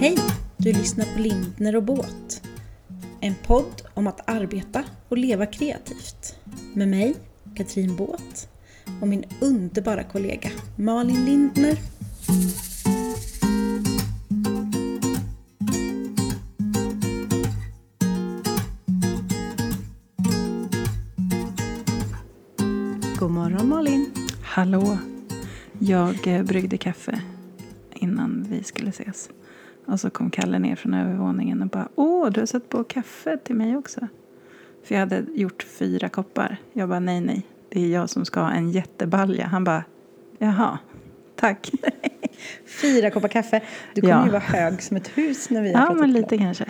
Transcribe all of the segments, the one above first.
Hej! Du lyssnar på Lindner och Båt. En podd om att arbeta och leva kreativt. Med mig, Katrin Båt och min underbara kollega Malin Lindner. God morgon Malin! Hallå! Jag eh, bryggde kaffe innan vi skulle ses. Och så kom Kalle ner från övervåningen och bara Åh, du har satt på kaffe till mig också. För jag hade gjort fyra koppar. Jag bara nej, nej. Det är jag som ska ha en jättebalja. Han bara Jaha, tack. Fyra koppar kaffe. Du kommer Ja. ju vara hög som ett hus när vi har ja, men klart. lite kanske.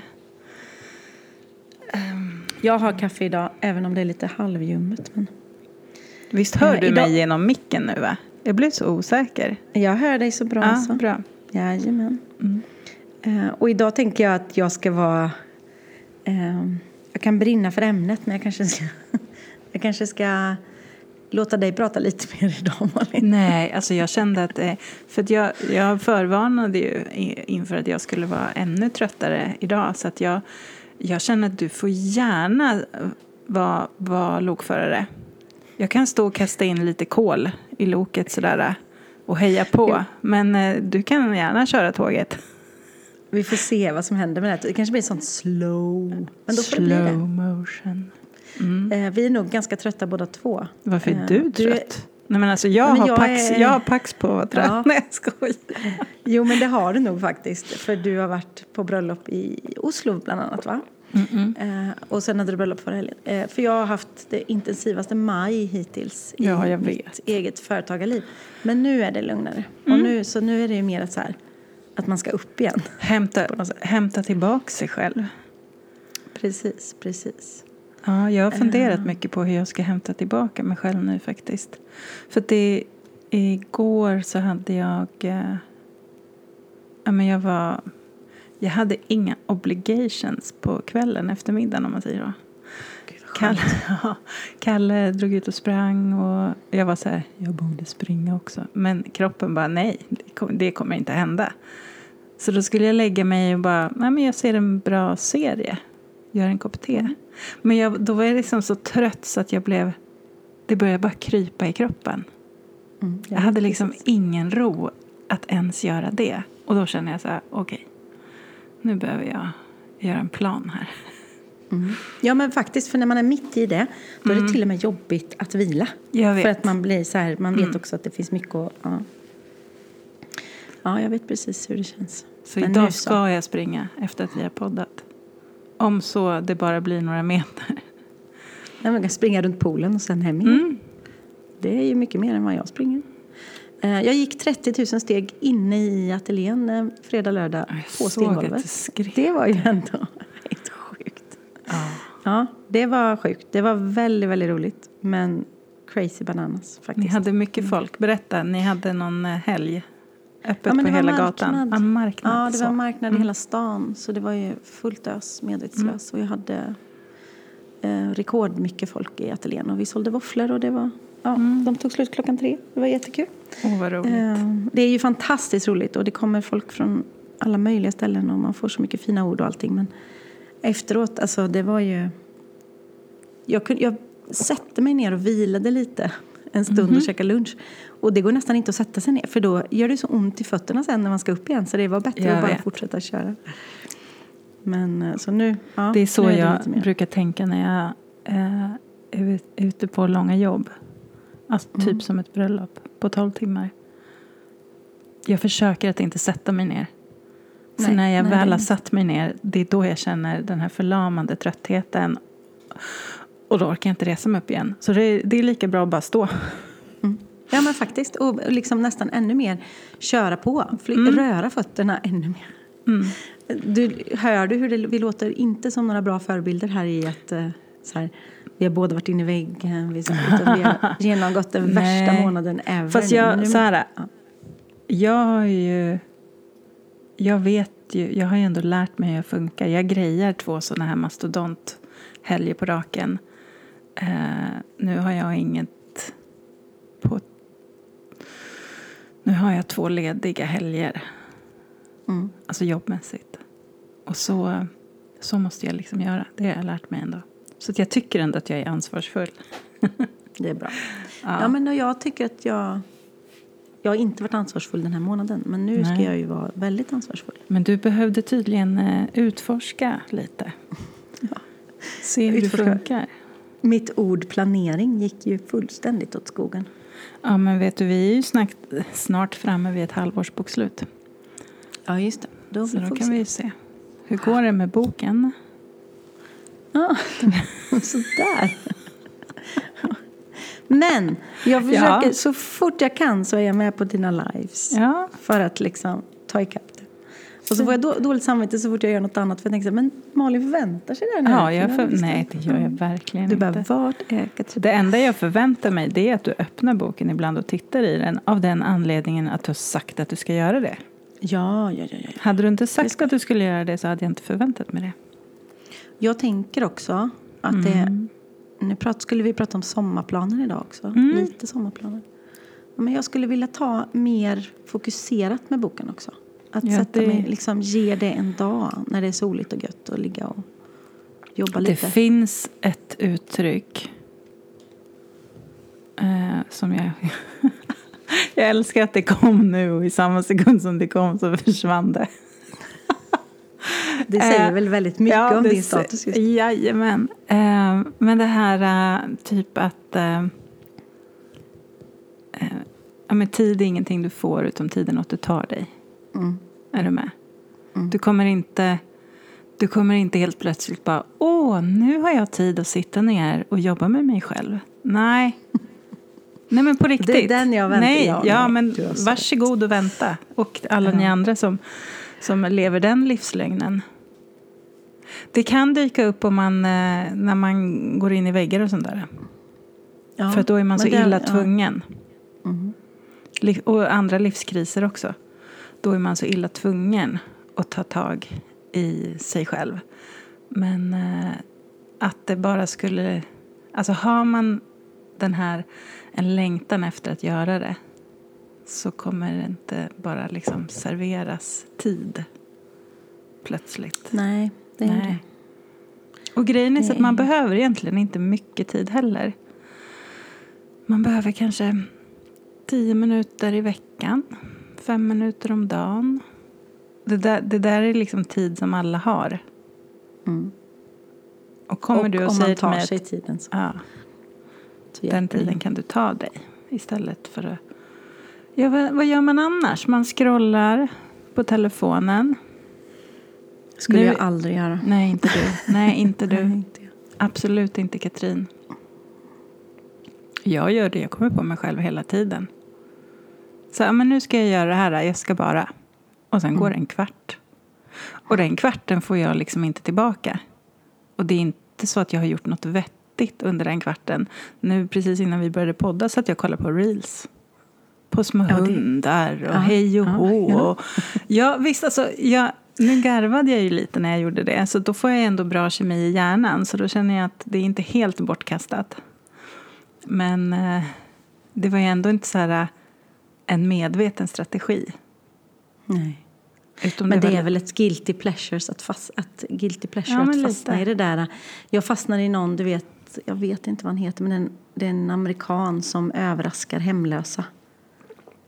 Jag har kaffe idag, även om det är lite halvljummet. Men Visst hör Eh, du idag- mig genom micken nu va? Jag blev så osäker. jag hör dig så bra. Ja, så. bra. Jajamän. Mm. Eh, och idag tänker jag att jag ska vara... Eh, jag kan brinna för ämnet, men jag kanske ska, jag kanske ska låta dig prata lite mer idag, Malin. Nej, alltså jag kände att... eh, För att jag, jag förvarnade ju inför att jag skulle vara ännu tröttare idag. Så att jag, jag känner att du får gärna vara, vara lokförare. Jag kan stå och kasta in lite kol i loket sådär och heja på. Men eh, du kan gärna köra tåget. Vi får se vad som händer med det. Det kanske blir sånt slow. Men då får det bli det. Slow motion. Mm. Eh, vi är nog ganska trötta båda två. Varför är Eh, du du är- trött? Nej men alltså jag, Men har, jag pax, är- jag har pax på att. Ja. Nej jag skojar. Jo, men det har du nog faktiskt. För du har varit på bröllop i Oslo bland annat, va? Eh, och sen hade du bröllop förra helgen. För jag har haft det intensivaste maj hittills i Ja, jag mitt vet. eget företagarliv. Men nu är det lugnare. Mm. Och nu, så nu är det ju mer att, så här, att man ska upp igen. Hämta, hämta tillbaka sig själv. Precis, precis. Ja, jag har funderat mycket på hur jag ska hämta tillbaka mig själv nu faktiskt. För det, igår så hade jag... Eh, ja, men jag var... Jag hade inga obligations på kvällen, eftermiddagen om man säger så. Kalle, ja, Kalle drog ut och sprang och jag var så här, jag borde springa också. Men kroppen bara, nej, det kommer, det kommer inte hända. Så då skulle jag lägga mig och bara, nej men jag ser en bra serie. Gör en kopp te. Men jag, då var jag liksom så trött så att jag blev, det började bara krypa i kroppen. Mm, Jag hade liksom ingen ro att ens göra det. Och då kände jag så här, okej, nu behöver jag göra en plan här. Mm. Ja, men faktiskt, för när man är mitt i det, då är det till och med jobbigt att vila. Mm. Jag. För att man blir så här, man vet Mm. också att det finns mycket att... Ja. Ja, jag vet precis hur det känns. Så Men idag så. ska jag springa efter att vi har poddat. Om så det bara blir några meter. Ja, man kan springa runt poolen och sen hem igen. Mm. Det är ju mycket mer än vad jag springer. Eh, Jag gick 30 000 steg inne i ateljén eh, fredag, lördag Jag på stengolvet. det. Det var ju ändå helt sjukt. Ja. Ja, det var sjukt. Det var väldigt, väldigt roligt. Men crazy bananas faktiskt. Ni hade mycket folk. Berätta, ni hade någon eh, helg. Öppet Ja, på hela marknad. gatan. Ja, marknad. Ja, det var marknad i Mm. hela stan. Så det var ju fullt ös, medvetslös. Och jag hade eh, rekordmycket folk i ateljén. Och vi sålde våfflor och det var... Ja, Mm. De tog slut klockan tre. Det var jättekul. Åh, vad roligt. Eh, det är ju fantastiskt roligt och det kommer folk från alla möjliga ställen och man får så mycket fina ord och allting. Men efteråt, alltså det var ju... Jag, kunde, jag satte mig ner och vilade lite en stund Mhm. och käkade lunch. Och det går nästan inte att sätta sig ner för då gör det så ont i fötterna sen när man ska upp igen. Så det var bättre Jag att bara vet. fortsätta köra. Men eh, så nu, ja, Det är så nu jag lite mer. brukar tänka när jag eh, är ut- ute på långa jobb. Alltså, Mm. Typ som ett bröllop på 12 timmar. Jag försöker att inte sätta mig ner. Så Nej, när jag nej, väl det är har satt mig ner, det är då jag känner den här förlamande tröttheten. Och då orkar jag inte resa mig upp igen. Så det är, det är lika bra att bara stå. Ja men faktiskt. Och liksom nästan ännu mer köra på. Fly, Mm. Röra fötterna ännu mer. Du, hör du hur det, vi låter inte som några bra förebilder här i att eh, så här, vi har båda varit inne i väggen, vi, vi har genomgått den värsta månaden ever. Fast jag, nu- så här, Ja. jag har ju, jag vet ju, jag har ju ändå lärt mig hur jag funkar. Jag grejar två sådana här mastodonthelger på raken. Eh, nu har jag inget på, nu har jag två lediga helger. Mm. Alltså jobbmässigt. Och så, så måste jag liksom göra. Det har jag lärt mig ändå. Så att jag tycker ändå att jag är ansvarsfull. Det är bra. Ja. Ja. men jag tycker att jag... Jag har inte varit ansvarsfull den här månaden, men nu ska Nej. jag ju vara väldigt ansvarsfull. Men du behövde tydligen eh, utforska lite. Se hur det funkar. Mitt ord planering gick ju fullständigt åt skogen. Ja, men vet du, vi är ju snart, snart framme vid ett halvårsbokslut. Ja, just det. Då, Så då kan se. vi se. Hur går det med boken? Ja, sådär. Men jag försöker, Ja. så fort jag kan så är jag med på dina lives. Ja, För att liksom ta ikapp. Och så får jag då, dåligt samvete så fort jag gör något annat. För jag tänker så här, men Malin förväntar sig det här nu. ja jag För nej inte. det gör jag verkligen Du inte. bara, vart är Katrin? Det enda jag förväntar mig det är att du öppnar boken ibland och tittar i den av den anledningen att du har sagt att du ska göra det. Ja, ja, ja, ja. Hade du inte sagt att du skulle göra det så hade jag inte förväntat mig det. Jag tänker också att det... Nu prat, skulle vi prata om sommarplaner idag också. Lite sommarplaner. Men jag skulle vilja ta mer fokuserat med boken också. Att Ja, sätta det- mig, liksom ge det en dag när det är soligt och gött och ligga och jobba Det lite. finns ett uttryck eh, som jag... jag älskar att det kom nu och i samma sekund som det kom så försvann det. Det säger Eh, väl väldigt mycket ja, om det din status just nu. Jajamän. Eh, men det här eh, typ att eh, eh, ja, men tid är ingenting du får utom tiden något du tar dig. Mm. Är du med? Du kommer inte du kommer inte helt plötsligt bara åh, nu har jag tid att sitta ner och jobba med mig själv. Nej. Nej men på riktigt. Det är den jag väntar- Nej, ja, ja, nej, men varsågod och vänta. Och alla ni andra som, som lever den livslögnen. Det kan dyka upp om man, eh, när man går in i väggar och sånt där. Ja, För då är man så det- illa ja. tvungen. Mm. Och andra livskriser också. Då är man så illa tvungen att ta tag i sig själv. Men eh, att det bara skulle... Alltså har man den här, en längtan efter att göra det så kommer det inte bara liksom serveras tid plötsligt. Nej, det är det. Och grejen är så att Nej. man behöver egentligen inte mycket tid heller. Man behöver kanske tio minuter i veckan, fem minuter om dagen. Det där, det där är liksom tid som alla har. Mm. Och kommer och du och säger man till tar mig sig att tiden så, ja, så den tiden kan du ta dig istället för att... Ja, vad, vad gör man annars? Man scrollar på telefonen. skulle Nu- jag aldrig göra. Nej, inte du. Nej, inte Nej, du. inte jag. Absolut inte Katrin. Jag gör det, jag kommer på mig själv hela tiden. Så ja, men nu ska jag göra det här, jag ska bara. Och sen går det en kvart. Och den kvarten får jag liksom inte tillbaka. Och det är inte så att jag har gjort något vettigt under den kvarten. Nu precis innan vi började podda så att jag kollade på reels. På små Ja, hundar och Ja, hej och ja, hå. ja. Och, ja, visst, alltså, jag, nu garvade jag ju lite när jag gjorde det. Så då får jag ändå bra kemi i hjärnan. Så då känner jag att det är inte helt bortkastat. Men eh, det var ju ändå inte så här en medveten strategi. Nej. Utom Men det var är väl ett guilty pleasures att, fast, att, guilty pleasure Ja, att lite. fastna i det där. Jag fastnade i någon, du vet, jag vet inte vad han heter, men en, det är en amerikan som överraskar hemlösa.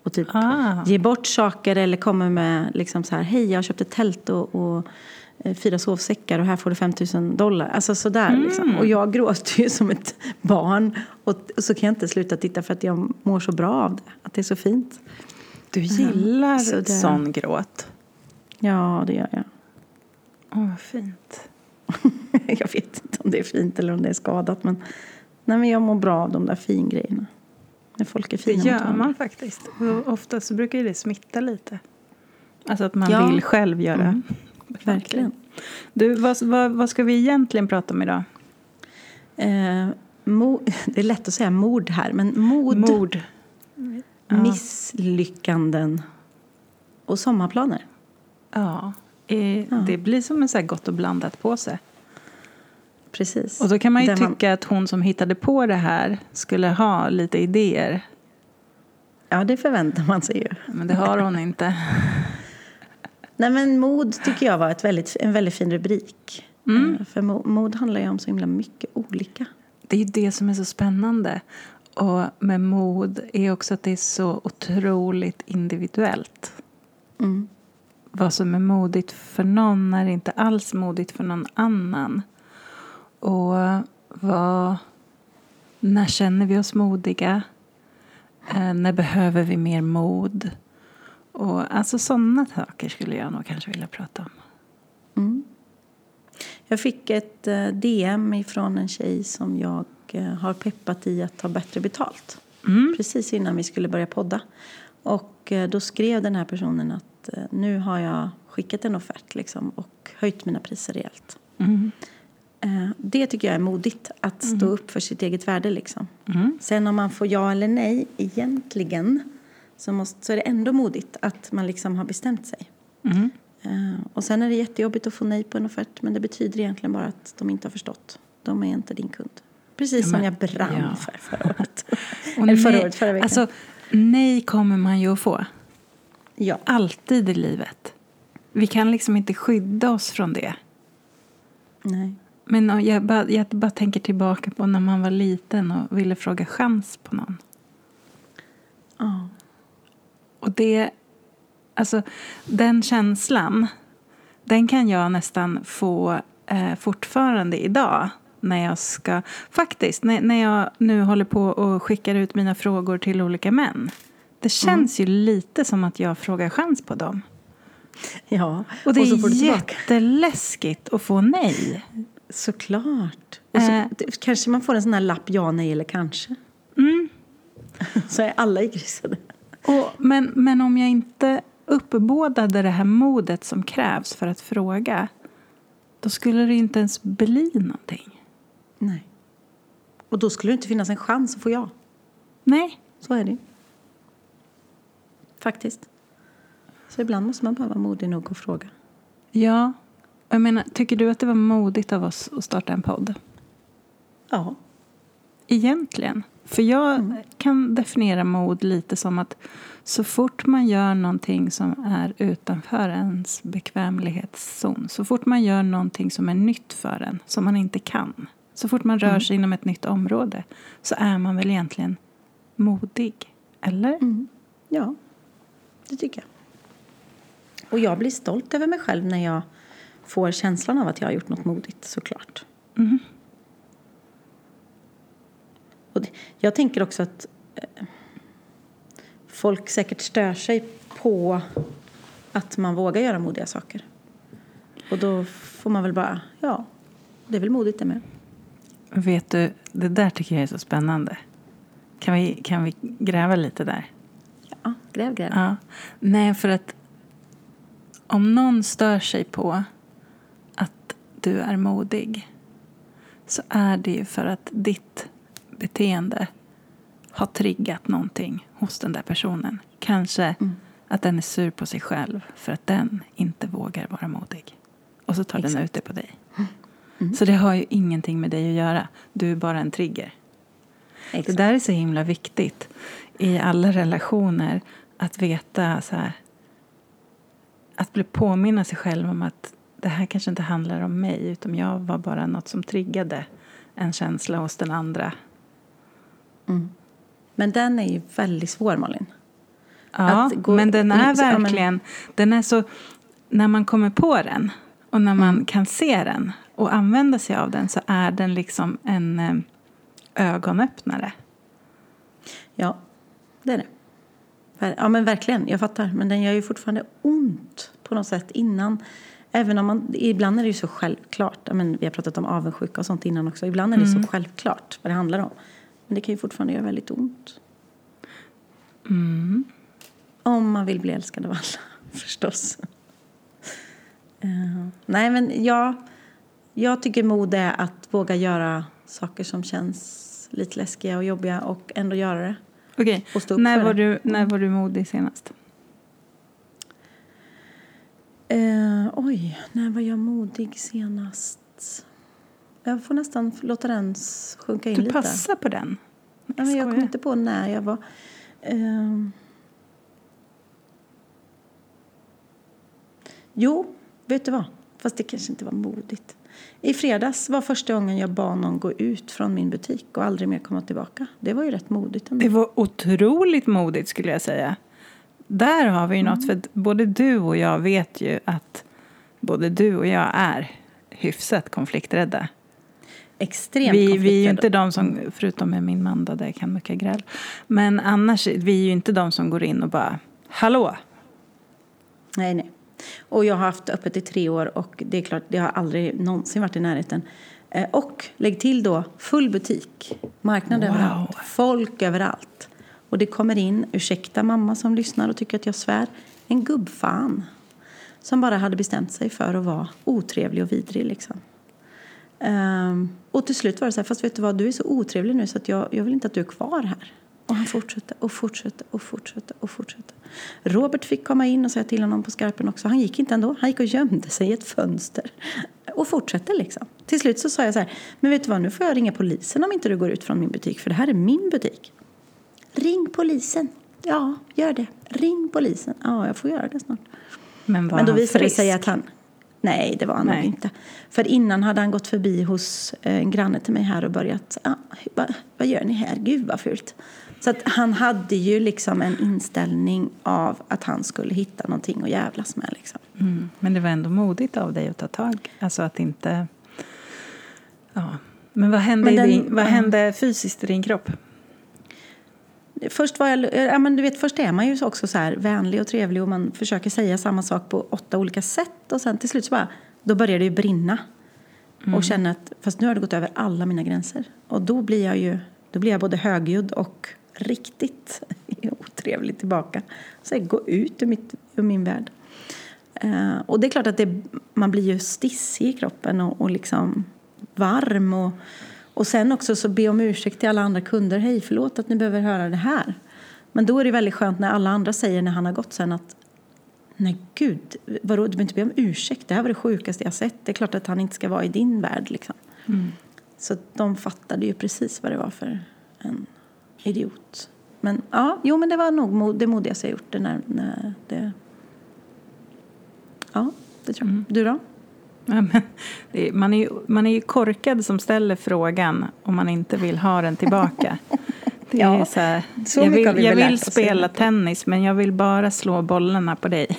Och typ Ah. ger bort saker eller kommer med liksom så här, hej jag har köpt ett tält och, och fyra sovsäckar och här får du 5 000 dollar. Alltså sådär Mm. liksom. Och jag gråter ju som ett barn. Och, och så kan jag inte sluta titta för att jag mår så bra av det. Att det är så fint. Du gillar så det- sån gråt. Ja, det gör jag. Åh, vad fint. jag vet inte om det är fint eller om det är skadat. Men, nej, men jag mår bra av de där fingrejerna. När folk är Det fina mot gör man faktiskt. Och ofta så brukar ju det smitta lite. Alltså att man Ja. vill själv göra. Mm. Verkligen. Du, vad, vad, vad ska vi egentligen prata om idag? Eh, mo- det är lätt att säga mord här, men mod, Mord. Ja. misslyckanden och sommarplaner. Ja. Eh, Ja. Det blir som en så gott och blandat på sig. Precis. Och då kan man ju Där tycka att hon som hittade på det här skulle ha lite idéer. Ja, det förväntar man sig ju. Men det har hon inte. Nej, men mod tycker jag var ett väldigt, en väldigt fin rubrik. Mm. För mod handlar ju om så himla mycket olika. Det är ju det som är så spännande. Och med mod är också att det är så otroligt individuellt. Mm. Vad som är modigt för någon är inte alls modigt för någon annan. Och vad, när känner vi oss modiga? Eh, när behöver vi mer mod? Och alltså sådana saker skulle jag nog kanske vilja prata om. Mm. Jag fick ett eh, DM från en tjej som jag eh, har peppat i att ta bättre betalt. Mm. Precis innan vi skulle börja podda. Och eh, då skrev den här personen att nu har jag skickat en offert liksom, och höjt mina priser rejält. Mm. Det tycker jag är modigt, att stå mm. upp för sitt eget värde. Liksom. Mm. Sen om man får ja eller nej, egentligen, så, måste, så är det ändå modigt att man liksom har bestämt sig. Mm. Uh, och sen är det jättejobbigt att få nej på en offert men det betyder egentligen bara att de inte har förstått. De är inte din kund. Precis ja, men, som jag brann ja. för förra året. Eller förra året, förra veckan. Alltså, nej kommer man ju att få. Ja. Alltid i livet. Vi kan liksom inte skydda oss från det. Nej. Men jag bara, jag bara tänker tillbaka på när man var liten och ville fråga chans på någon. Oh. Och det Alltså, den känslan, den kan jag nästan få eh, fortfarande idag. När jag ska, faktiskt, när, när jag nu håller på och skickar ut mina frågor till olika män. Det känns mm. ju lite som att jag frågar chans på dem. Ja, och det och är jätteläskigt att få nej. Såklart. Och så, äh, kanske man får en sån här lapp ja, nej eller kanske. Mm. så är alla i grisen. Och, men, men om jag inte uppbådade det här modet som krävs för att fråga då skulle det inte ens bli någonting. Nej. Och då skulle det inte finnas en chans att få ja. Nej. Så är det Faktiskt. Så ibland måste man bara vara modig nog att fråga. Ja. Jag menar, tycker du att det var modigt av oss att starta en podd? Ja. Egentligen. För jag mm. kan definiera mod lite som att så fort man gör någonting som är utanför ens bekvämlighetszon, så fort man gör någonting som är nytt för en, som man inte kan, så fort man rör mm. sig inom ett nytt område, så är man väl egentligen modig? Eller? Mm. Ja, det tycker jag. Och jag blir stolt över mig själv när jag får känslan av att jag har gjort något modigt, såklart. Mm. Och jag tänker också att eh, folk säkert stör sig på att man vågar göra modiga saker. Och då får man väl bara, ja, det är väl modigt det med. Vet du, det där tycker jag är så spännande. Kan vi, kan vi gräva lite där? Ja, gräv, gräv. Ja. Nej, för att om någon stör sig på att du är modig så är det ju för att ditt beteende har triggat någonting hos den där personen. Kanske mm. att den är sur på sig själv för att den inte vågar vara modig. Och så tar Exakt. den ut det på dig. Mm. Så det har ju ingenting med dig att göra. Du är bara en trigger. Exakt. Det där är så himla viktigt i alla relationer. Att veta så här, Att bli påminna sig själv om att det här kanske inte handlar om mig utan jag var bara något som triggade en känsla hos den andra. Mm. Men den är ju väldigt svår, Malin. Ja, men den är verkligen... Den är så, när man kommer på den och när man mm. kan se den och använda sig av den så är den liksom en eh, ögonöppnare. Ja, det är det. Ja, men verkligen. Jag fattar. Men den gör ju fortfarande ont på något sätt innan. Även om man, ibland är det ju så självklart. Men vi har pratat om avundsjuka och sånt innan också. Ibland är det mm. så självklart vad det handlar om. Men det kan ju fortfarande göra väldigt ont. Mm. Om man vill bli älskad av alla, förstås. Uh, nej, men jag, jag tycker mod är att våga göra saker som känns lite läskiga och jobbiga och ändå göra det. Okej, okay. när, var du, när var du modig senast? Uh, oj, när var jag modig senast? Jag får nästan låta den sjunka in du lite. Du passar på den. Jag, ja, jag kommer inte på när jag var... Uh, Jo, vet du vad? Fast det kanske inte var modigt. I fredags var första gången jag bad någon gå ut från min butik och aldrig mer komma tillbaka. Det var ju rätt modigt ändå. Det var otroligt modigt skulle jag säga. Där har vi ju något, för både du och jag vet ju att både du och jag är hyfsat konflikträdda. Extremt Vi, vi är ju inte de som, förutom med min man då, där jag kan mycket gräl. Men annars, vi är ju inte de som går in och bara, hallå, Nej, nej. Och jag har haft öppet i tre år och det är klart, det har aldrig någonsin varit i närheten. Eh, Och lägg till då full butik, marknad Wow. överallt, folk överallt. Och det kommer in, ursäkta mamma som lyssnar och tycker att jag svär, en gubbfan. Som bara hade bestämt sig för att vara otrevlig och vidrig liksom. Ehm, och till slut var det så här, fast vet du vad, du är så otrevlig nu så att jag, jag vill inte att du är kvar här. Och han fortsatte och fortsatte och fortsatte och fortsatte. Robert fick komma in och säga till honom på skarpen också. Han gick inte ändå. Han gick och gömde sig i ett fönster. Och fortsatte liksom. Till slut så sa jag så här, men vet du vad, nu får jag ringa polisen om inte du går ut från min butik. För det här är min butik. Ring polisen. Ja, gör det. Ring polisen. Ja, jag får göra det snart. men var Men då visade det frisk? sig att han... Nej, det var han nog inte. För innan hade han gått förbi hos eh, en granne till mig här och börjat... Ah, vad, vad gör ni här? Gud, vad fult. Så att han hade ju liksom en inställning av att han skulle hitta någonting att jävlas med. Liksom. Mm. Men det var ändå modigt av dig att ta tag. Alltså att inte... Ja. Men vad hände, Men den- i din, vad hände fysiskt i din kropp? Först, var jag, ja, men du vet, först är man ju också så här vänlig och trevlig och man försöker säga samma sak på åtta olika sätt. Och sen till slut så bara, då börjar det ju brinna. Och känner att fast nu har det gått över alla mina gränser. Och då blir jag ju då blir jag både högljudd och riktigt otrevlig tillbaka. Så jag går ut ur, mitt, ur min värld. Eh, och det är klart att det, man blir ju stissig i kroppen och, och liksom varm. Och, och sen också så be om ursäkt till alla andra kunder. Hej, förlåt att ni behöver höra det här. Men då är det väldigt skönt när alla andra säger när han har gått sen att Nej gud, vadå, du behöver inte be om ursäkt. Det här var det sjukaste jag sett. Det är klart att han inte ska vara i din värld liksom. Så de fattade ju precis vad det var för en idiot. Men ja, jo men det var nog mod, det modigaste jag gjort. Det när, när det... Ja, det tror jag. Du då? Ja, är, man, är ju, man är ju korkad som ställer frågan om man inte vill ha den tillbaka. Det är Ja, så här, så jag vill, vi jag vill spela tennis men jag vill bara slå bollarna på dig.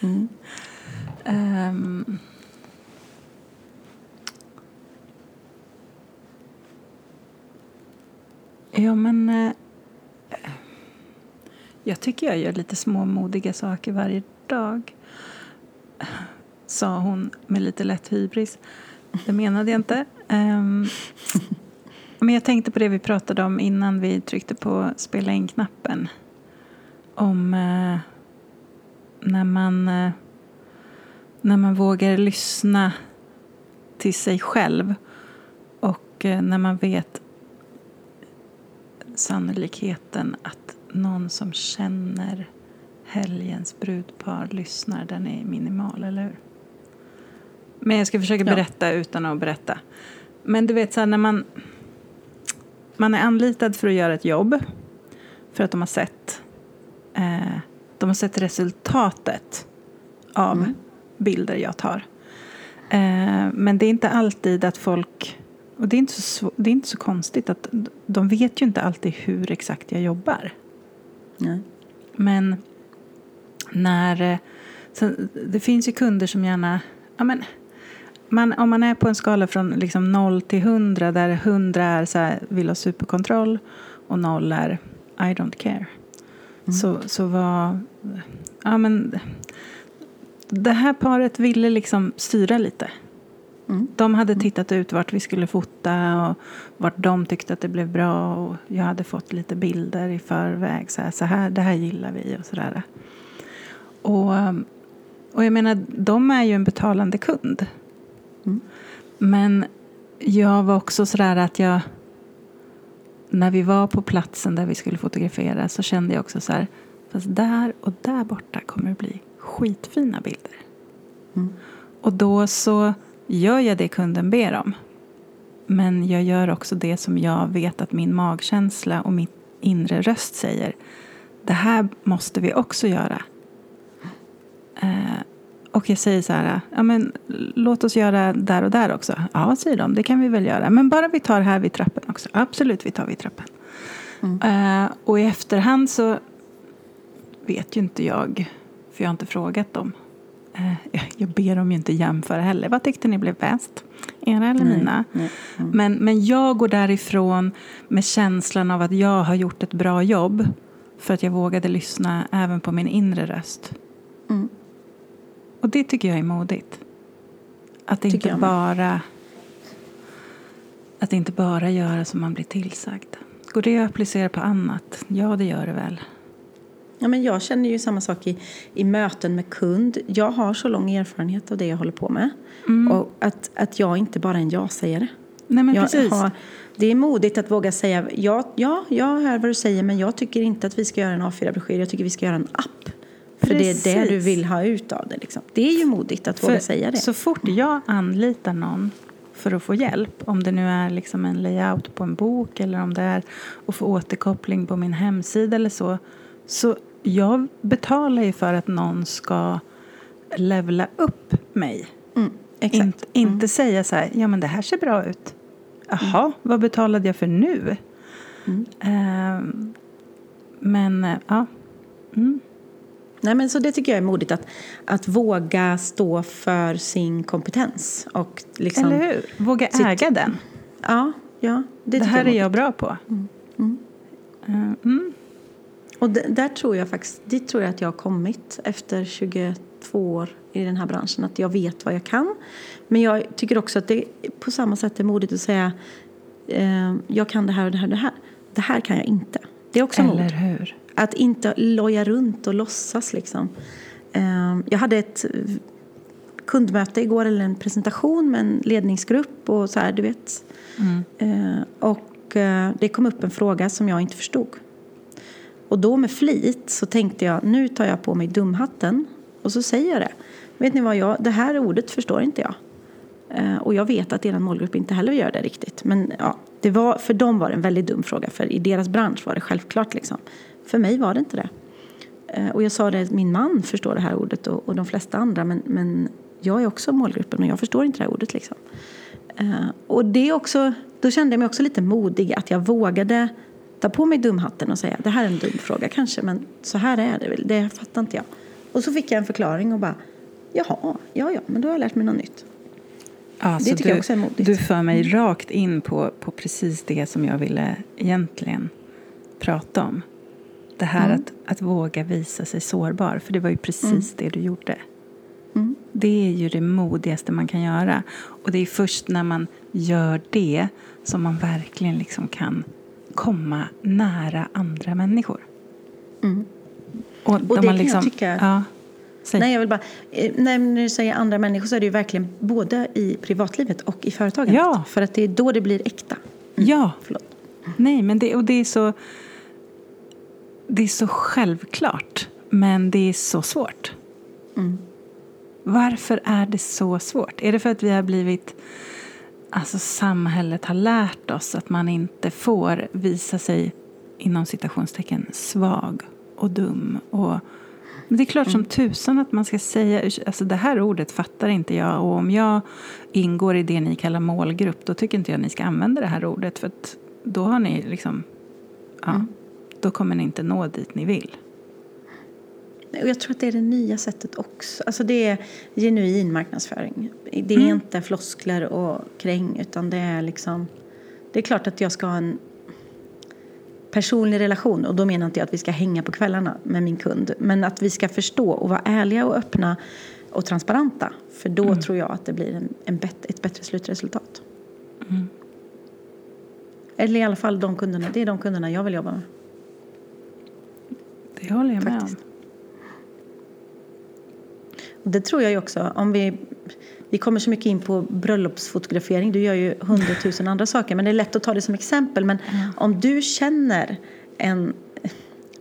Mm. Ehm. ja, men... eh, jag tycker jag gör lite småmodiga saker varje dag. Sa hon med lite lätt hybris. Det menade jag inte. Um, men jag tänkte på det vi pratade om innan vi tryckte på spela in-knappen. Om uh, när man, uh, när man vågar lyssna till sig själv och uh, när man vet sannolikheten att någon som känner helgens brudpar lyssnar, den är minimal, eller hur? Men jag ska försöka Ja. berätta utan att berätta. Men du vet, så här, när man, man är anlitad för att göra ett jobb för att de har sett, eh, de har sett resultatet av Mm. bilder jag tar. Eh, men det är inte alltid att folk... Och det är, inte så, det är inte så konstigt att de vet ju inte alltid hur exakt jag jobbar. Nej. Men när... eh, Så det finns ju kunder som gärna... Ja, men, man, om man är på en skala från liksom 0 till 100 där 100 är så här, vill ha superkontroll och 0 är I don't care. Så, så var... Ja, men, det här paret ville liksom styra lite. Mm. De hade tittat ut vart vi skulle fota och vart de tyckte att det blev bra. Och jag hade fått lite bilder i förväg. Så här, så här det här gillar vi och sådär. Och, och jag menar, de är ju en betalande kund. Men jag var också sådär att jag... När vi var på platsen där vi skulle fotografera så kände jag också så här. Fast där och där borta kommer det bli skitfina bilder. Mm. Och då så gör jag det kunden ber om. Men jag gör också det som jag vet att min magkänsla och min inre röst säger. Det här måste vi också göra. Och jag säger så här, ja, men, låt oss göra där och där också. Ja, säger de, det kan vi väl göra. Men bara vi tar här vid trappen också. Absolut, vi tar vid trappen. Mm. Uh, och i efterhand så vet ju inte jag, för jag har inte frågat dem. Uh, jag ber dem ju inte jämföra heller. Vad tyckte ni blev bäst? Era eller nej, mina? Nej, mm. Men, men jag går därifrån med känslan av att jag har gjort ett bra jobb för att jag vågade lyssna även på min inre röst. Mm. Och det tycker jag är modigt. Att inte bara att inte bara göra som man blir tillsagd. Går det att applicera på annat? Ja, det gör det väl. Ja, men jag känner ju samma sak i, i möten med kund. Jag har så lång erfarenhet av det jag håller på med. Mm. Och att, att jag inte bara är en ja-sägare. Nej, men jag precis. Har, det är modigt att våga säga ja, ja, jag hör vad du säger men jag tycker inte att vi ska göra en A4-broschyr. Jag tycker vi ska göra en app. För Precis. det är det du vill ha ut av det. Liksom. Det är ju modigt att våga säga det. Så fort jag anlitar någon för att få hjälp, om det nu är liksom en layout på en bok eller om det är att få återkoppling på min hemsida eller så. Så jag betalar ju för att någon ska levla upp mig. Mm, In, inte mm. säga så här, ja men det här ser bra ut. Jaha, mm. vad betalade jag för nu? Uh, men, uh, ja. Mm. Nej, men så det tycker jag är modigt, att, att våga stå för sin kompetens. Och liksom Eller hur? Våga sitt... äga den. Ja, ja det, det här jag är, jag bra på. Mm. Mm. Uh, mm. Och där tror jag faktiskt, dit tror jag att jag har kommit efter 22 år i den här branschen. Att jag vet vad jag kan. Men jag tycker också att det på samma sätt är modigt att säga eh, jag kan det här och det här och det här. Det här kan jag inte. Det är också Eller mod. hur? Att inte loja runt och låtsas liksom. Eh, jag hade ett kundmöte igår, eller en presentation med en ledningsgrupp och så här, du vet. Mm. Eh, och eh, det kom upp en fråga som jag inte förstod. Och då med flit så tänkte jag, nu tar jag på mig dumhatten och så säger jag det. Vet ni vad, jag, det här ordet förstår inte jag. Eh, och jag vet att er målgrupp inte heller gör det riktigt. Men ja, det var, för dem var det en väldigt dum fråga, för i deras bransch var det självklart. Liksom. För mig var det inte det. Eh, och jag sa det, min man förstår det här ordet och, och de flesta andra, men, men jag är också målgruppen och jag förstår inte det här ordet. Liksom. Eh, och det också, då kände jag mig också lite modig att jag vågade ta på mig dumhatten och säga det här är en dum fråga kanske, men så här är det väl, det fattar inte jag. Och så fick jag en förklaring och bara, jaha, ja, ja, men då har jag lärt mig något nytt. Ja, det tycker du, jag också är modigt. Du för mig mm. rakt in på, på precis det som jag ville egentligen prata om. Det här mm. att, att våga visa sig sårbar, för det var ju precis mm. det du gjorde. Mm. Det är ju det modigaste man kan göra. Och det är först när man gör det som man verkligen liksom kan komma nära andra människor. Mm. Och, och det man liksom, kan jag tycka... Ja, Nej, jag vill bara, eh, när du säger andra människor så är det ju verkligen både i privatlivet och i företaget. Ja. För att det är då det blir äkta. Mm. Ja. Förlåt. Nej, men det, och det är så... Det är så självklart, men det är så svårt. Mm. Varför är det så svårt? Är det för att vi har blivit alltså samhället har lärt oss att man inte får visa sig inom citationstecken svag och dum. Och, men det är klart som mm. tusan att man ska säga, alltså det här ordet fattar inte jag och om jag ingår i det ni kallar målgrupp då tycker inte jag ni ska använda det här ordet för att då har ni liksom, ja, mm. Då kommer ni inte nå dit ni vill. Och jag tror att det är det nya sättet också. Alltså det är genuin marknadsföring. Det är mm. inte floskler och kräng utan det är liksom... Det är klart att jag ska ha en personlig relation och då menar inte jag att vi ska hänga på kvällarna med min kund. Men att vi ska förstå och vara ärliga och öppna och transparenta. För då mm. tror jag att det blir en, en bet, ett bättre slutresultat. Mm. Eller i alla fall de kunderna, det är de kunderna jag vill jobba med. Det håller jag med om. Det tror jag också. Om vi, vi kommer så mycket in på bröllopsfotografering. Du gör ju hundratusen andra saker. Men det är lätt att ta det som exempel. Men mm. om du känner en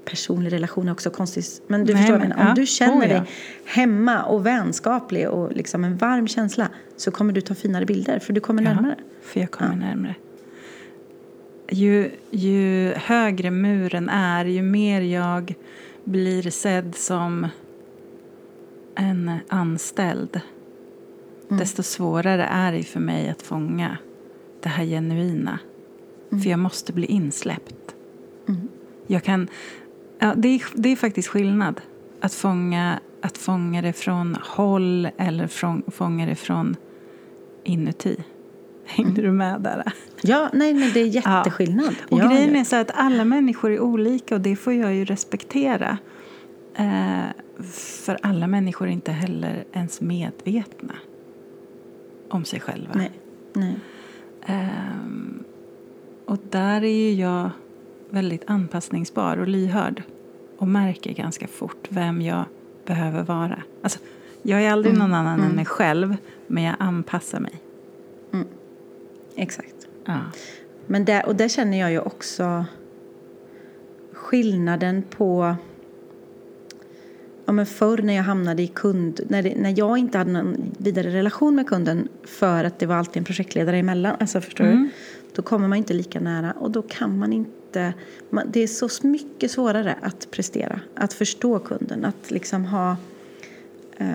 personlig relation är också konstigt. Men du Nej, förstår men, Om ja. du känner oh, dig hemma och vänskaplig och liksom en varm känsla så kommer du ta finare bilder för du kommer ja, närmare. för jag kommer ja. närmare. Ju, ju högre muren är, ju mer jag blir sedd som en anställd Mm. desto svårare är det för mig att fånga det här genuina. För jag måste bli insläppt. Mm. Jag kan, ja, det, är, det är faktiskt skillnad att fånga, att fånga det från håll eller från, fånga det från inuti. Hängde du med där? Ja, nej, men det är jätteskillnad. Och ja, grejen ja. är så att alla människor är olika och det får jag ju respektera. Eh, för alla människor är inte heller ens medvetna om sig själva. Nej, nej. Ehm, och där är ju jag väldigt anpassningsbar och lyhörd och märker ganska fort vem jag behöver vara. Alltså, jag är aldrig någon annan än mig själv, men jag anpassar mig. Exakt. Ja. Men där, och där känner jag ju också skillnaden på Ja, men förr när jag hamnade i kund, när, det, när jag inte hade någon vidare relation med kunden för att det var alltid en projektledare emellan, alltså förstår du? Då kommer man inte lika nära och då kan man inte, man, det är så mycket svårare att prestera, att förstå kunden, att liksom ha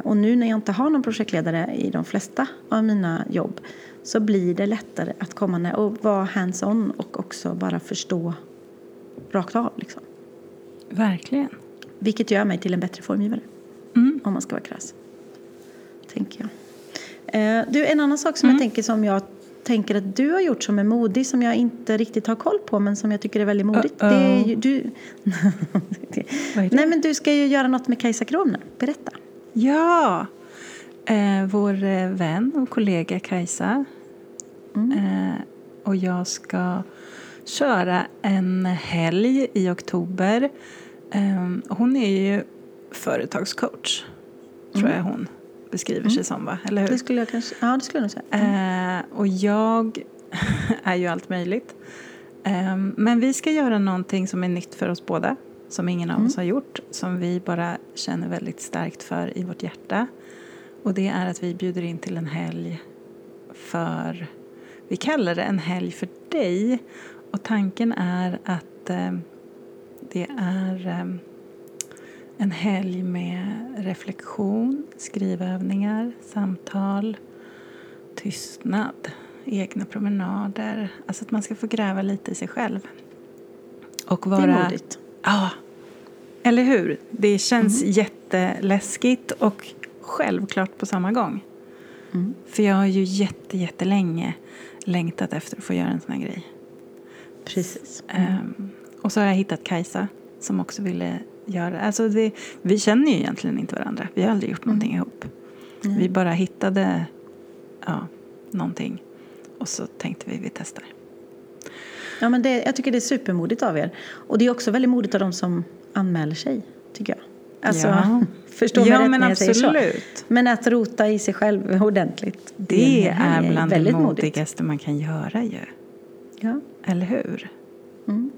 och nu när jag inte har någon projektledare i de flesta av mina jobb så blir det lättare att komma nära och vara hands-on och också bara förstå rakt av. Liksom. Verkligen. Vilket gör mig till en bättre formgivare. Mm. Om man ska vara krass. Tänker jag. Eh, du, en annan sak som Mm. jag tänker som jag tänker att du har gjort som är modig som jag inte riktigt har koll på men som jag tycker är väldigt modigt. Det är ju, du... Är det? Nej men du ska ju göra något med Kajsa Kronner. Berätta. Ja! Eh, vår eh, vän och kollega Kajsa eh, och jag ska köra en helg i oktober. Eh, hon är ju företagscoach, tror jag hon beskriver sig som, va? Eller hur? Det skulle jag kanske... Ja, det skulle jag säga. Eh, och jag är ju allt möjligt. Eh, men vi ska göra någonting som är nytt för oss båda. Som ingen av oss har gjort. Som vi bara känner väldigt starkt för i vårt hjärta. Och det är att vi bjuder in till en helg för... Vi kallar det en helg för dig. Och tanken är att eh, det är eh, en helg med reflektion, skrivövningar, samtal, tystnad, egna promenader. Alltså att man ska få gräva lite i sig själv. Och vara... Det är modigt. Ja, eller hur? Det känns jätteläskigt och självklart på samma gång. För jag har ju jätte, jättelänge längtat efter att få göra en sån här grej. Precis. Ehm, och så har jag hittat Kajsa som också ville göra alltså det. Vi känner ju egentligen inte varandra. Vi har aldrig gjort någonting ihop. Vi bara hittade ja, någonting. Och så tänkte vi vi testar. Ja, men det, jag tycker det är supermodigt av er. Och det är också väldigt modigt av de som anmäler sig, tycker jag. Alltså, Ja. förstå mig Ja, rätt men när jag säger så. Men att rota i sig själv ordentligt. Det en helg är bland det väldigt modigt. modigaste man kan göra ju. Ja. Eller hur? Mm.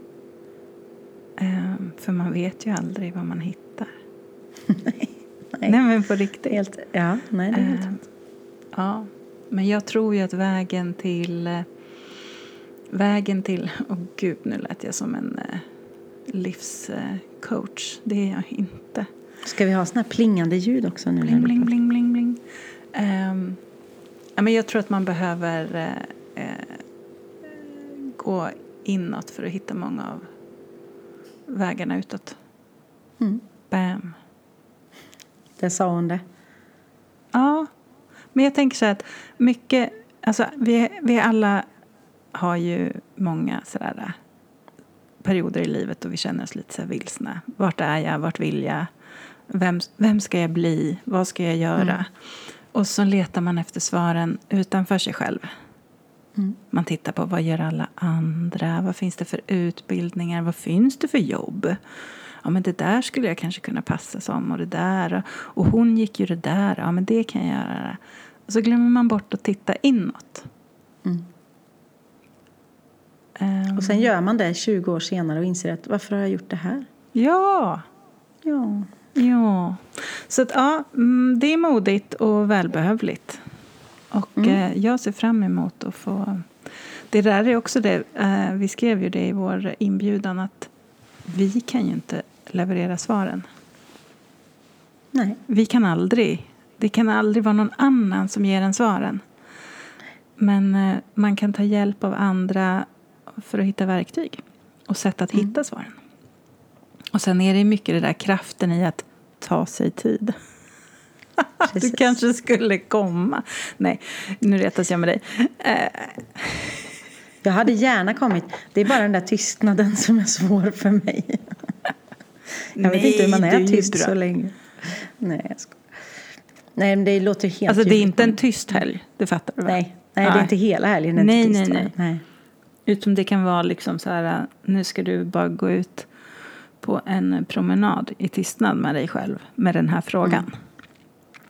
Ehm, för man vet ju aldrig vad man hittar. Nej. Nej, men på riktigt. Helt, ja, nej, det är helt Ehm, ja, men jag tror ju att vägen till... Vägen till... Åh gud, nu lät jag som en eh, livscoach. Det är jag inte. Ska vi ha såna här plingande ljud också nu? Bling, bling, bling, bling, bling. Ja, men jag tror att man behöver eh, eh, gå inåt för att hitta många av vägarna utåt. Mm. Bam. Där sa hon det. Ja, men jag tänker så här att mycket, alltså vi, vi alla har ju många sådär äh, perioder i livet då vi känner oss lite så vilsna. Vart är jag? Vart vill jag? Vem, vem ska jag bli? Vad ska jag göra? Och så letar man efter svaren utanför sig själv. Man tittar på vad gör alla andra? Vad finns det för utbildningar? Vad finns det för jobb? Ja, men det där skulle jag kanske kunna passa som och det där. Och hon gick ju det där. Ja, men det kan jag göra. Och så glömmer man bort att titta inåt. Mm. Ehm, Och sen gör man det 20 år senare och inser att varför har jag gjort det här? Ja, Ja, ja. Så att, ja, mm, det är modigt och välbehövligt. Och eh, jag ser fram emot att få... Det där är också det, eh, vi skrev ju det i vår inbjudan att vi kan ju inte leverera svaren. Nej. Vi kan aldrig, det kan aldrig vara någon annan som ger en svaren. Men eh, man kan ta hjälp av andra för att hitta verktyg och sätt att hitta svaren. Och sen är det mycket det där kraften i att ta sig tid. du Precis. kanske skulle komma. Nej, nu retas jag med dig. Eh, Jag hade gärna kommit. Det är bara den där tystnaden som är svår för mig. Jag vet inte hur man Nej, är du är tyst bra. så länge. Nej, jag skojar. Nej, men det låter helt Alltså det är inte en tyst helg, det fattar du va? Nej, nej, det är Nej. inte hela helgen. är Nej, nej, nej. nej. Utom det kan vara liksom så här, nu ska du bara gå ut på en promenad i tystnad med dig själv med den här frågan.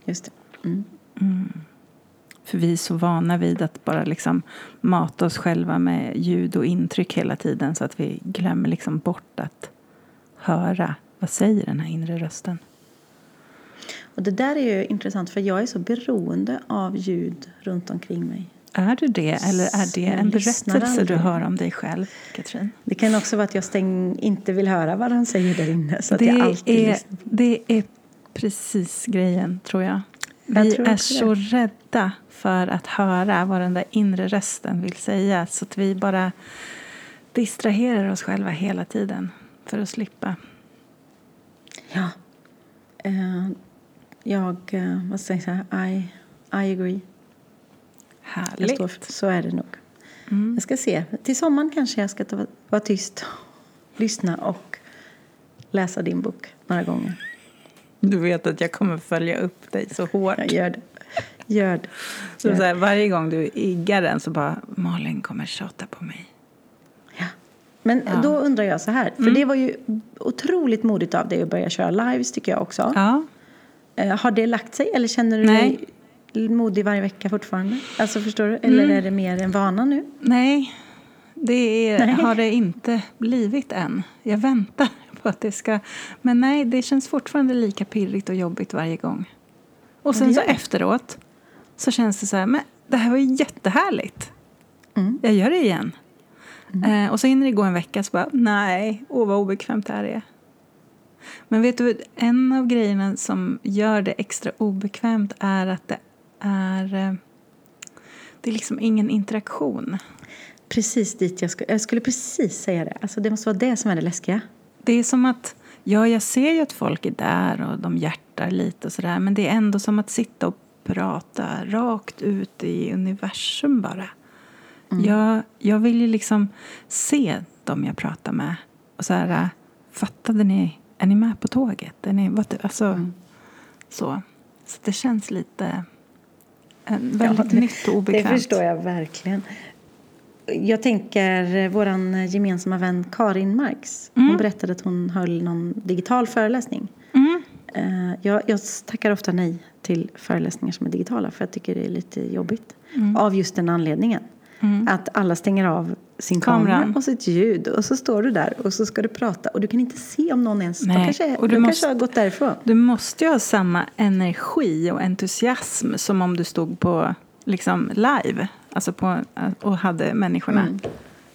Just det. Mm. För vi är så vana vid att bara liksom mata oss själva med ljud och intryck hela tiden så att vi glömmer liksom bort att höra vad säger den här inre rösten. Och det där är ju intressant för jag är så beroende av ljud runt omkring mig. Är du det eller är det en berättelse du hör om dig själv, Katrin? Det kan också vara att jag stäng, inte vill höra vad han säger där inne. Så att det, jag alltid är, lyssnar. det är precis grejen, tror jag. Jag Vi tror är så rädda för att höra vad den där inre rösten vill säga så att vi bara distraherar oss själva hela tiden för att slippa. Ja. Eh, jag, eh, vad säger jag? I, I agree. Jag Härligt. för, så är det nog. Mm. Jag ska se. Till sommaren kanske jag ska ta, vara tyst, lyssna och läsa din bok några gånger. Du vet att jag kommer följa upp dig så hårt. Jag gör det. Gör det. Så, så här, varje gång du iggar den så bara Malin kommer tjata på mig. Ja. Men Ja. då undrar jag så här, för Mm. det var ju otroligt modigt av dig att börja köra lives tycker jag också. Ja. Eh, Har det lagt sig eller känner du Nej. dig modig varje vecka fortfarande? Alltså förstår du? Eller Mm. är det mer en vana nu? Nej, det är, Nej. har det inte blivit än. Jag väntar på att det ska... Men nej, det känns fortfarande lika pirrigt och jobbigt varje gång. Och sen så efteråt så känns det så här, men det här var ju jättehärligt. Mm. Jag gör det igen. Eh, och så hinner det gå en vecka så bara, nej, åh vad obekvämt det här är. Men vet du, en av grejerna som gör det extra obekvämt är att det är... eh, Det är liksom ingen interaktion. Precis dit jag skulle, jag skulle precis säga det. Alltså det måste vara det som är det läskiga. Det är som att, ja jag ser ju att folk är där och de hjärtar lite och sådär men det är ändå som att sitta och prata rakt ut i universum bara. Jag, jag vill ju liksom se dem jag pratar med och så här, fattade ni, är ni med på tåget? Är ni, vad, alltså, så. så det känns lite eh, väldigt det- nytt och Det obekvämt. förstår jag verkligen. Jag tänker vår gemensamma vän Karin Marx. Hon Mm. berättade att hon höll någon digital föreläsning. Mm. Eh, Jag, jag tackar ofta nej till föreläsningar som är digitala för jag tycker det är lite jobbigt. Av just den anledningen. Mm. Att alla stänger av sin kamera Kameran. och sitt ljud och så står du där och så ska du prata och du kan inte se om någon ens... De Nej, kanske, och de du kanske måste- har gått därifrån. Du måste ju ha samma energi och entusiasm som om du stod på liksom live alltså på, och hade människorna. Mm.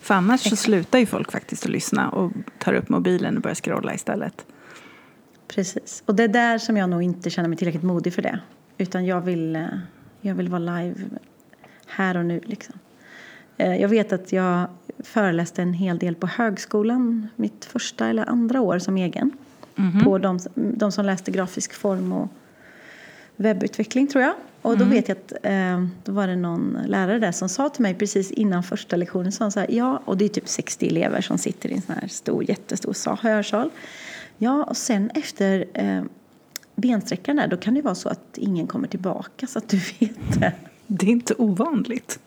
För annars så slutar ju folk faktiskt att lyssna och tar upp mobilen och börjar scrolla istället. Precis. Och det är där som jag nog inte känner mig tillräckligt modig för det. Utan jag vill, eh, jag vill vara live här och nu liksom. Eh, Jag vet att jag föreläste en hel del på högskolan mitt första eller andra år som egen. Mhm. På de, de som läste grafisk form och webbutveckling tror jag. Och då vet jag att eh, då var det någon lärare där som sa till mig precis innan första lektionen så sa han så här, ja, och det är typ 60 elever som sitter i en sån här stor, jättestor sal, hörsal. Ja, och sen efter eh, bensträckaren där, då kan det vara så att ingen kommer tillbaka så att du vet det. Det är inte ovanligt.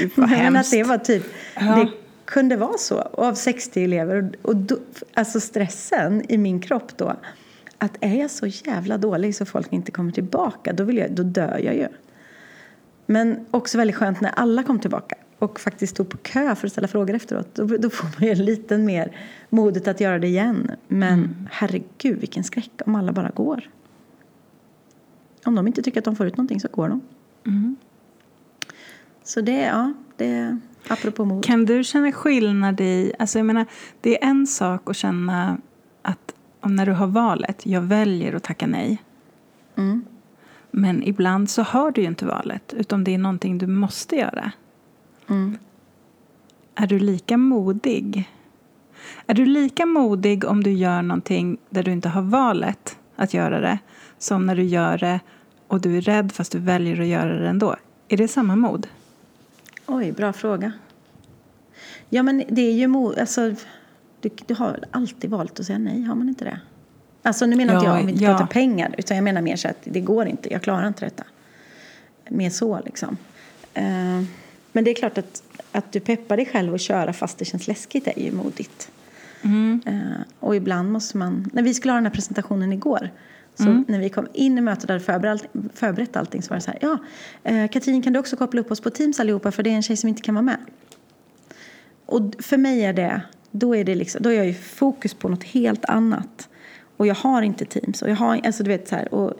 Gud vad Nej, men att hemskt. det var typ, Ja. det kunde vara så. Av 60 elever. Och, då, alltså stressen i min kropp då. Att är jag så jävla dålig så folk inte kommer tillbaka, då, vill jag, då dör jag ju. Men också väldigt skönt när alla kom tillbaka och faktiskt stod på kö för att ställa frågor efteråt. Då, då får man ju lite mer modet att göra det igen. Men herregud vilken skräck om alla bara går. Om de inte tycker att de får ut någonting så går de. Mm. Så det, ja, det apropå mod. Kan du känna skillnad i... Alltså jag menar, det är en sak att känna att när du har valet, jag väljer att tacka nej. Mm. Men ibland så har du ju inte valet, utan det är någonting du måste göra. Mm. Är du lika modig? Är du lika modig om du gör någonting där du inte har valet att göra det som när du gör det och du är rädd fast du väljer att göra det ändå? Är det samma mod? Oj, bra fråga. Ja, men det är ju. Alltså, du, du har alltid valt att säga nej, har man inte det? Alltså nu menar inte Ja, jag om vi inte ja. pratar pengar, utan jag menar mer så att det går inte, jag klarar inte detta. Mer så liksom. Eh, men det är klart att, att du peppar dig själv att köra fast det känns läskigt är ju modigt. Eh, och ibland måste man, när vi skulle ha den här presentationen igår, så när vi kom in i mötet och hade förberett, förberett allting så var det så här, ja, eh, Katrin kan du också koppla upp oss på Teams allihopa för det är en tjej som inte kan vara med. Och för mig är det, då är det liksom, då är jag ju fokus på något helt annat. Och jag har inte Teams och jag har, alltså du vet så här, och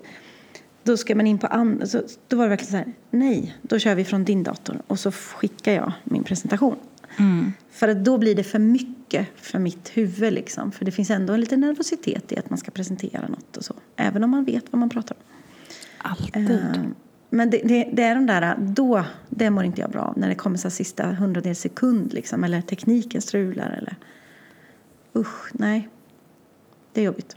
då ska man in på andra, då var det verkligen så här, nej, då kör vi från din dator och så skickar jag min presentation. För att då blir det för mycket för mitt huvud liksom. För det finns ändå en liten nervositet i att man ska presentera något och så. Även om man vet vad man pratar om. Alltid. Eh, Men det, det, det är de där, då, det mår inte jag bra av. När det kommer så sista hundradels sekund liksom. Eller tekniken strular eller. Usch, nej. Det är jobbigt.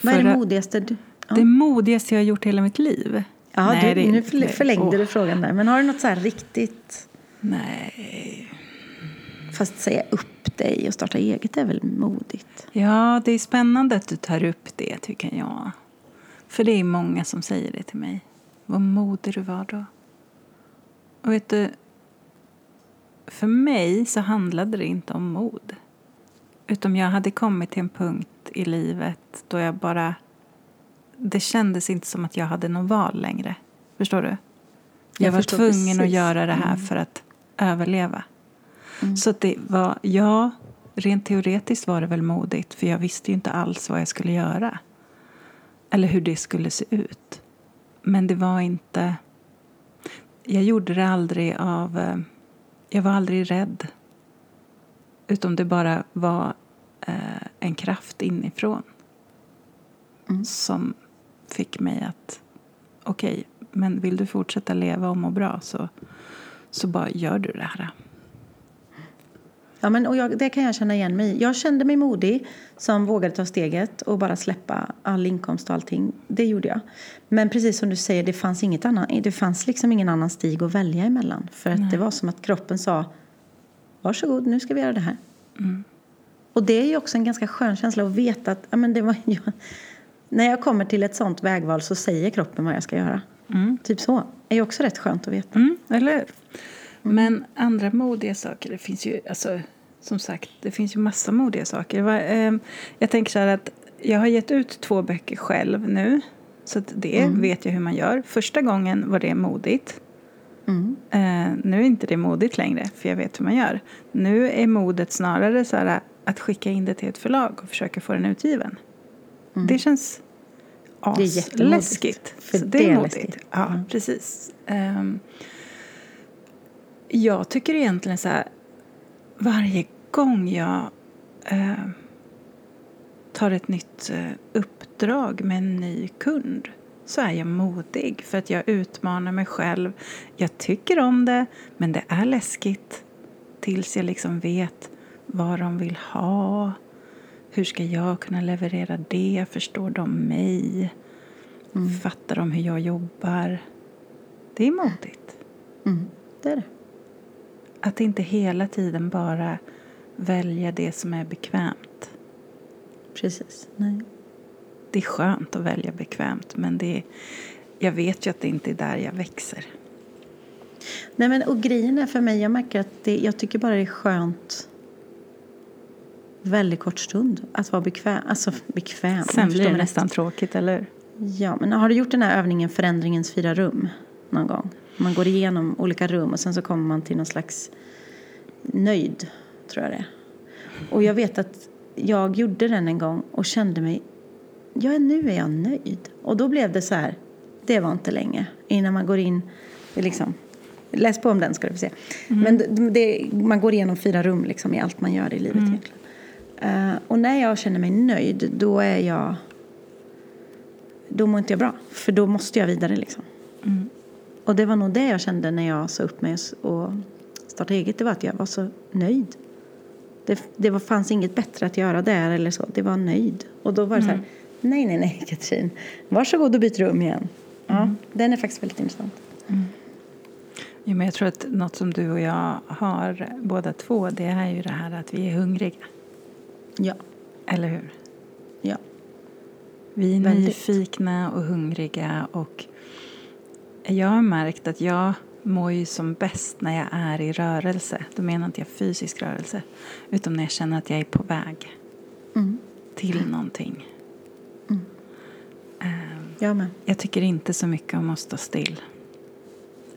Vad är det modigaste du... Ja, Det modigaste jag har gjort hela mitt liv? Ja Nej, du, det nu förl- förlängde Åh, du frågan där. Men har du något så riktigt... Nej. Fast säga upp dig och starta eget är väl modigt? Ja, det är spännande att du tar upp det, tycker jag. För det är många som säger det till mig. Vad modig du var då. Och vet du, för mig så handlade det inte om mod. Utan jag hade kommit till en punkt i livet då jag bara... Det kändes inte som att jag hade någon val längre. Förstår du? Jag, Jag var tvungen att precis. göra det här för att överleva. Så att det var, ja, rent teoretiskt var det väl modigt för jag visste ju inte alls vad jag skulle göra. Eller hur det skulle se ut. Men det var inte... Jag gjorde det aldrig av... eh, Jag var aldrig rädd. Utom det bara var eh, en kraft inifrån som fick mig att... Okej, men vill du fortsätta leva och må bra så, så bara gör du det här. Ja, men, och jag, det kan jag känna igen mig. Jag kände mig modig som vågade ta steget och bara släppa all inkomst och allting. Det gjorde jag. Men precis som du säger, det fanns, inget annan, det fanns liksom ingen annan stig att välja emellan. För att det var som att kroppen sa Varsågod, nu ska vi göra det här. Och det är ju också en ganska skön känsla att veta att ja, men det var jag. När jag kommer till ett sånt vägval så säger kroppen vad jag ska göra. Typ så. är ju också rätt skönt att veta. Mm, eller hur? Men andra modiga saker, det finns ju, alltså, som sagt, det finns ju massa modiga saker. Ehm, jag tänker så att jag har gett ut två böcker själv nu. Så det vet jag hur man gör. Första gången var det modigt. Mm. Eh, nu är inte det modigt längre, för jag vet hur man gör. Nu är modet snarare så att skicka in det till ett förlag och försöka få den utgiven. Det känns Mm. Det är jättemodigt, asläskigt. för Så det det är är modigt. Ja, Mm. precis. Ehm, jag tycker egentligen så här, varje gång jag eh, tar ett nytt eh, uppdrag med en ny kund så är jag modig för att jag utmanar mig själv. Jag tycker om det, men det är läskigt tills jag liksom vet vad de vill ha. Hur ska jag kunna leverera det? Förstår de mig? Fattar de hur jag jobbar? Det är modigt. Mm. Det är det. Att inte hela tiden bara välja det som är bekvämt. Precis. Nej. Det är skönt att välja bekvämt men det är, jag vet ju att det inte är där jag växer. Nej, men, och grejen är för mig, jag märker att det, jag tycker bara det är skönt väldigt kort stund att vara bekväm. Alltså bekväm. Sen blir det nästan tråkigt, eller. Ja, men har du gjort den här övningen Förändringens fyra rum någon gång? Man går igenom olika rum och sen så kommer man till någon slags nöjd, tror jag det är. Och jag vet att jag gjorde den en gång och kände mig, ja nu är jag nöjd. Och då blev det så här, det var inte länge innan man går in, liksom, läs på om den ska du få se. Men det, man går igenom fyra rum liksom i allt man gör i livet egentligen. Eh, och när jag känner mig nöjd, då är jag då mår inte jag bra. För då måste jag vidare liksom. Mm. Och det var nog det jag kände när jag sa upp mig och startade eget. Det var att jag var så nöjd. Det, det var, fanns inget bättre att göra där eller så. Det var nöjd. Och då var det så här, nej, nej, nej Katrin. Varsågod och byt rum igen. Ja, Den är faktiskt väldigt intressant. Ja, men jag tror att något som du och jag har båda två det är ju det här att vi är hungriga. Ja, Eller hur? ja. Vi är Väldigt. nyfikna och hungriga och jag har märkt att jag mår ju som bäst när jag är i rörelse. Då menar inte jag fysisk rörelse utan när jag känner att jag är på väg Mm. till någonting. Ehm, Jag med. Jag tycker inte så mycket om att stå still.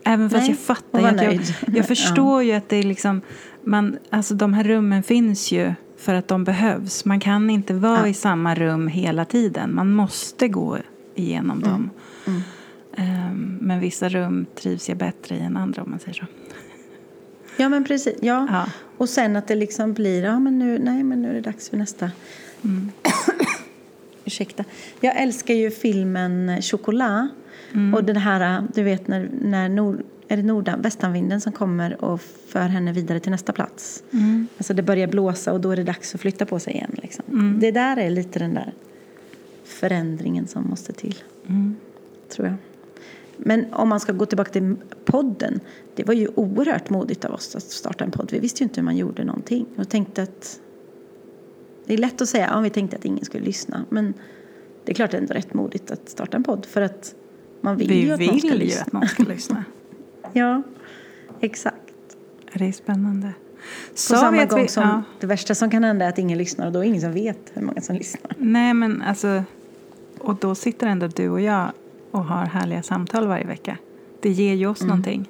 Även fast Nej, jag fattar jag, nöjd. jag förstår ju att det är liksom, man, alltså de här rummen finns ju för att de behövs. Man kan inte vara Ja. i samma rum hela tiden. Man måste gå igenom dem. Mm. Ehm, men vissa rum trivs jag bättre i än andra om man säger så. Ja, men precis. Ja. Ja. Och sen att det liksom blir, ja men nu, nej men nu är det dags för nästa. Mm. Ursäkta. Jag älskar ju filmen Chocolat. Mm. Och den här, du vet när, när nord, är det nordan, västanvinden som kommer och för henne vidare till nästa plats. Mm. Alltså det börjar blåsa och då är det dags att flytta på sig igen. Liksom. Mm. Det där är lite den där förändringen som måste till, Mm. tror jag. Men om man ska gå tillbaka till podden. Det var ju oerhört modigt av oss att starta en podd. Vi visste ju inte hur man gjorde någonting. Och tänkte att... Det är lätt att säga, ja vi tänkte att ingen skulle lyssna. Men det är klart ändå rätt modigt att starta en podd. För att man vill Vi ju att någon ska vill lyssna. att någon ska lyssna. Ja, exakt. Det är spännande. På Sa samma gång vi, som ja. det värsta som kan hända är att ingen lyssnar. Och då är det ingen som vet hur många som lyssnar. Nej, men alltså... Och då sitter ändå du och jag och har härliga samtal varje vecka. Det ger ju oss någonting.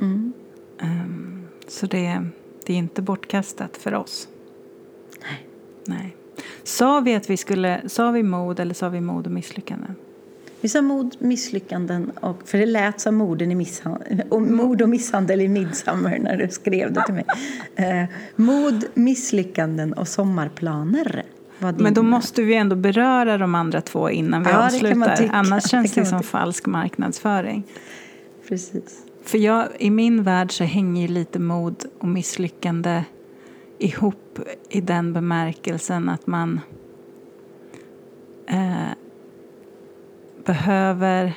Mm. Ehm, så det, det är inte bortkastat för oss. Nej. Nej. Sa vi att vi skulle... Sa vi mod eller sa vi mod och misslyckanden? Vi sa mod, misslyckanden och, för det lät som morden i misshandel, och mord och misshandel i Midsummer när du skrev det till mig. Eh, mod, misslyckanden och sommarplaner. Men då måste vi ändå beröra de andra två innan vi Ja, det avslutar. Annars Det känns det, man som falsk marknadsföring. Precis. För jag, i min värld så hänger lite mod och misslyckande ihop i den bemärkelsen att man eh, behöver...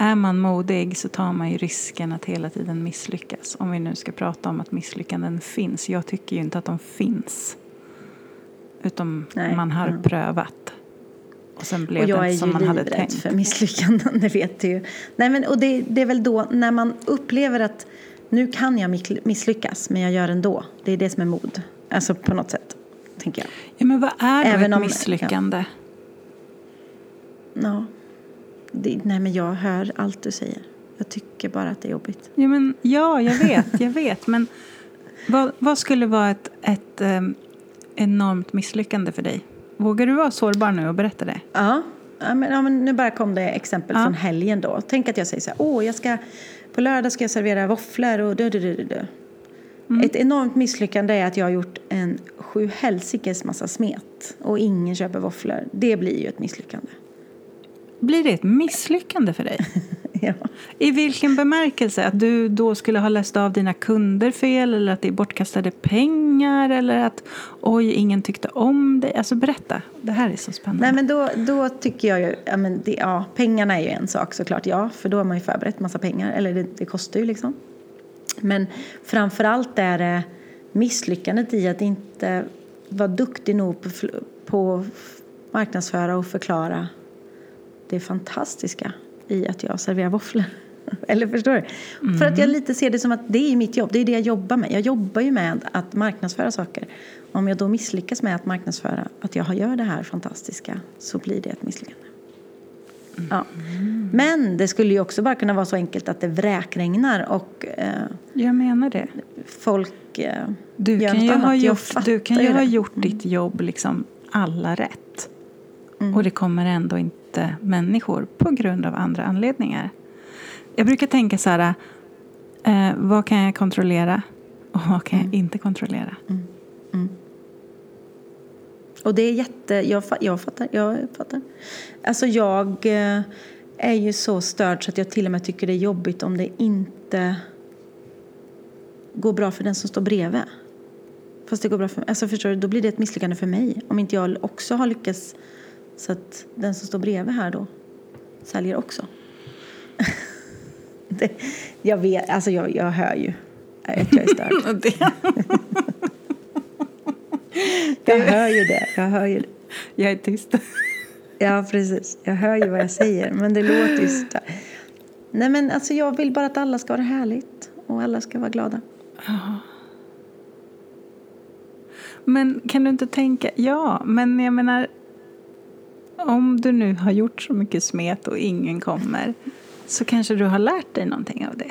Är man modig så tar man ju risken att hela tiden misslyckas. Om vi nu ska prata om att misslyckanden finns. Jag tycker ju inte att de finns. Utom Nej, man har mm. prövat. Och sen blev Och jag det är inte som ju man hade tänkt. för misslyckanden, det vet du ju. Nej, men, och det, det är väl då när man upplever att nu kan jag misslyckas, men jag gör ändå. Det är det som är mod. Alltså på något sätt, tänker jag. Ja, men vad är då Även ett om- misslyckande? Ja. Det, nej, men jag hör allt du säger. Jag tycker bara att det är jobbigt. Ja, men, ja jag vet, jag vet. Men vad, vad skulle vara ett, ett em, enormt misslyckande för dig? Vågar du vara sårbar nu och berätta det? Ja, ja, men, ja men nu bara kom det exempel Ja. från helgen då. Tänk att jag säger så här, åh, jag ska, på lördag ska jag servera våfflor och dö, dö, dö, dö. Mm. Ett enormt misslyckande är att jag har gjort en sju helsikes massa smet och ingen köper våfflor. Det blir ju ett misslyckande. Blir det ett misslyckande för dig? ja. I vilken bemärkelse? Att du då skulle ha läst av dina kunder fel eller att det är bortkastade pengar eller att oj, ingen tyckte om dig. Alltså berätta, det här är så spännande. Nej men då, då tycker jag ju, ja, men det, ja pengarna är ju en sak såklart, ja för då har man ju förberett massa pengar, eller det, det kostar ju liksom. Men framförallt är det misslyckandet i att inte vara duktig nog på, på marknadsföra och förklara det fantastiska i att jag serverar våfflor. Eller förstår du? För att jag lite ser det som att det är mitt jobb, det är det jag jobbar med. Jag jobbar ju med att marknadsföra saker. Om jag då misslyckas med att marknadsföra att jag gör det här fantastiska så blir det ett misslyckande. Ja. Men det skulle ju också bara kunna vara så enkelt att det vräkregnar och eh, Jag menar det. folk eh, Du gör kan ju ha gjort, du kan ju ha gjort ditt jobb liksom alla rätt. Mm. Och det kommer ändå inte människor på grund av andra anledningar. Jag brukar tänka så här, eh, vad kan jag kontrollera och vad kan jag inte kontrollera? Och det är jätte... Jag, jag fattar. Jag fattar. Alltså jag eh, är ju så störd så att jag till och med tycker det är jobbigt om det inte går bra för den som står bredvid. Fast det går bra för mig. Alltså förstår du, då blir det ett misslyckande för mig. Om inte jag också har lyckats så att den som står bredvid här då säljer också. det, jag vet, alltså jag, jag hör ju att jag är störd. jag hör ju det. Jag hör ju det. Jag är tyst. ja, precis. Jag hör ju vad jag säger, men det låter ju så Nej, men alltså jag vill bara att alla ska ha det härligt och alla ska vara glada. Men kan du inte tänka, ja, men jag menar om du nu har gjort så mycket smet och ingen kommer så kanske du har lärt dig någonting av det.